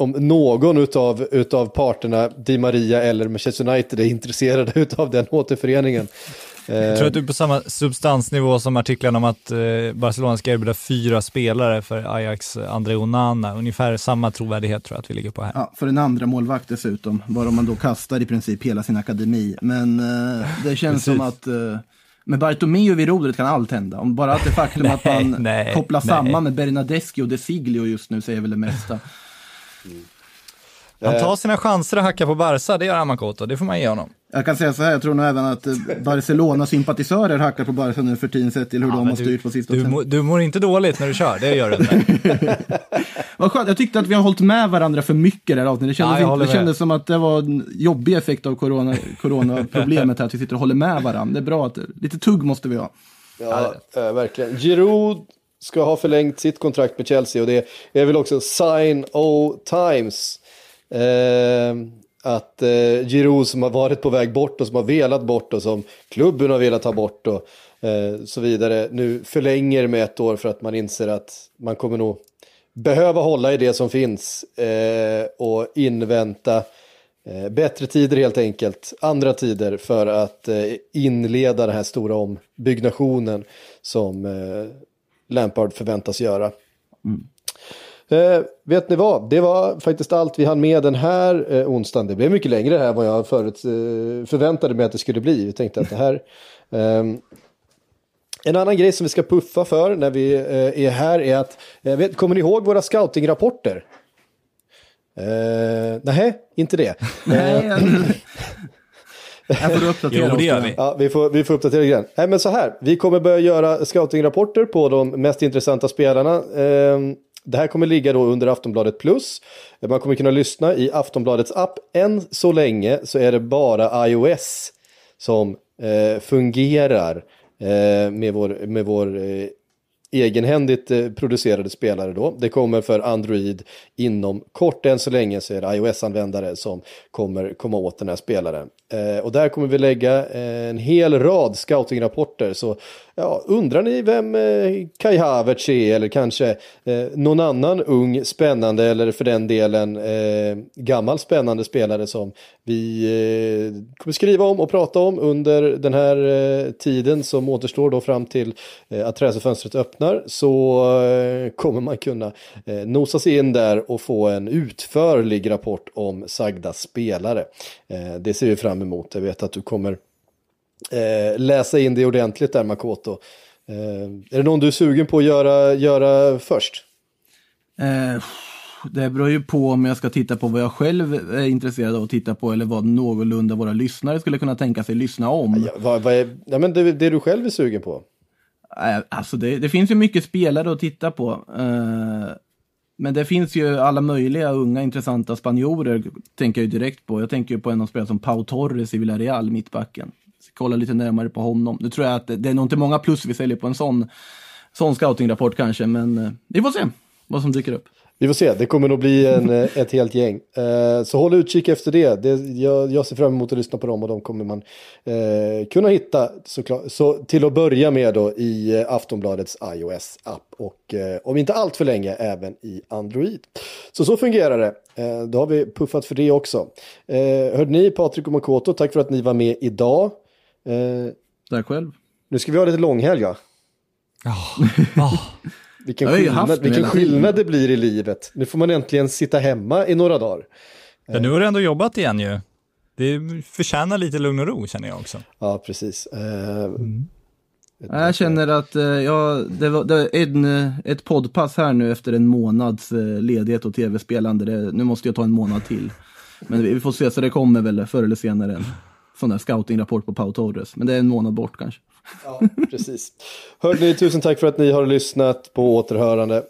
om någon utav, utav parterna, Di Maria eller Manchester United, är intresserade utav den återföreningen. Jag tror att du är på samma substansnivå som artiklarna om att eh, Barcelona ska erbjuda fyra spelare för Ajax André Onana. Ungefär samma trovärdighet tror jag att vi ligger på här. Ja, för en andra målvakt dessutom, bara man då kastar i princip hela sin akademi. Men eh, det känns som att eh, med Bartomeu vid rodret kan allt hända. Om bara att det faktum att Nej, man nej, kopplar nej. samman med Bernadeschi och De Siglio just nu säger väl det mesta. Han tar sina chanser att hacka på Barca, det gör Amakoto, det får man ge honom. Jag kan säga så här, jag tror nog även att eh, Barcelona-sympatisörer hackar på Barca nu för tiden sett till hur de men har du, styrt på du, sistone. mår- du mår inte dåligt när du kör, det gör du inte. Vad skönt, jag tyckte att vi har hållit med varandra för mycket det här avsnittet. Det kändes, Ja, inte, det kändes som att det var en jobbig effekt av corona, coronaproblemet här, att vi sitter och håller med varandra. Det är bra att, lite tugg måste vi ha. Ja, eh, verkligen. Giroud ska ha förlängt sitt kontrakt med Chelsea och det är väl också sign o times. Eh, att eh, Giroud som har varit på väg bort och som har velat bort och som klubben har velat ta bort och eh, så vidare nu förlänger med ett år för att man inser att man kommer nog behöva hålla i det som finns eh, och invänta Eh, bättre tider helt enkelt, andra tider för att eh, inleda den här stora ombyggnationen som eh, Lampard förväntas göra. Eh, vet ni vad, det var faktiskt allt vi hann med den här eh, onsdagen. Det blev mycket längre här än vad jag förut eh, förväntade mig att det skulle bli. Vi tänkte att det här... ehm, en annan grej som vi ska puffa för när vi eh, är här är att, eh, vet, kommer ni ihåg våra scoutingrapporter? Eh, nej, inte det. Nej, jag... Här får du uppdatera Jo, det gör vi. Ja, vi får, vi får uppdatera igen. Nej, men så här. Vi kommer börja göra scoutingrapporter på de mest intressanta spelarna. Ehm, det här kommer ligga då under Aftonbladet Plus. Man kommer kunna lyssna i Aftonbladets app. Än så länge så är det bara iOS som eh, fungerar eh, med vår, med vår eh, egenhändigt producerade spelare då. Det kommer för Android inom kort. Än så länge så är det iOS-användare som kommer komma åt den här spelaren. Eh, och där kommer vi lägga eh, en hel rad scoutingrapporter. Så ja, undrar ni vem eh, Kai Havertz är eller kanske någon annan ung spännande eller för den delen gammal spännande spelare som vi kommer skriva om och prata om under den här tiden som återstår då fram till att träsfönstret öppnar så kommer man kunna nosa sig in där och få en utförlig rapport om sagda spelare. Det ser vi fram emot. Jag vet att du kommer eh, läsa in det ordentligt där Makoto. Eh, är det någon du är sugen på att göra, göra först? Eh, det beror ju på om jag ska titta på vad jag själv är intresserad av att titta på eller vad någorlunda våra lyssnare skulle kunna tänka sig lyssna om. Ja, vad, vad är, ja, men det, det du själv är sugen på? Eh, Alltså det, det finns ju mycket spelare att titta på. Eh, men det finns ju alla möjliga unga intressanta spanjorer, tänker jag ju direkt på. Jag tänker ju på en av spelarna som Pau Torres i Villarreal, mittbacken. kolla lite närmare på honom. Nu tror jag att det, är nog inte många plus vi säljer på en sån, sån scoutingrapport kanske, men eh, vi får se vad som dyker upp. Vi får se, det kommer nog bli en, eh, ett helt gäng. Eh, så håll utkik efter det. det jag, jag ser fram emot att lyssna på dem och de kommer man eh, kunna hitta såklart. Så till att börja med då i eh, Aftonbladets iOS-app och eh, om inte allt för länge även i Android. Så så fungerar det. Eh, då har vi puffat för det också. Hörde ni Patrik och Makoto, tack för att ni var med idag. Där själv. nu ska vi ha lite långhelg? Ja. Vilken, Jag haft skillnad, det vilken skillnad det blir i livet. Nu får man äntligen sitta hemma i några dagar. Ja, nu har du ändå jobbat igen ju. Det förtjänar lite lugn och ro känner jag också. Ja, precis. Eh, Jag känner att eh, ja, det var, det var en, eh, ett poddpass här nu efter en månads eh, ledighet och tv-spelande. Det, nu måste jag ta en månad till. Men vi vi får se, så det kommer väl förr eller senare en sån där scoutingrapport på Pau Torres. Men det är en månad bort kanske. Ja, precis. Hörde ni, tusen tack för att ni har lyssnat på återhörande.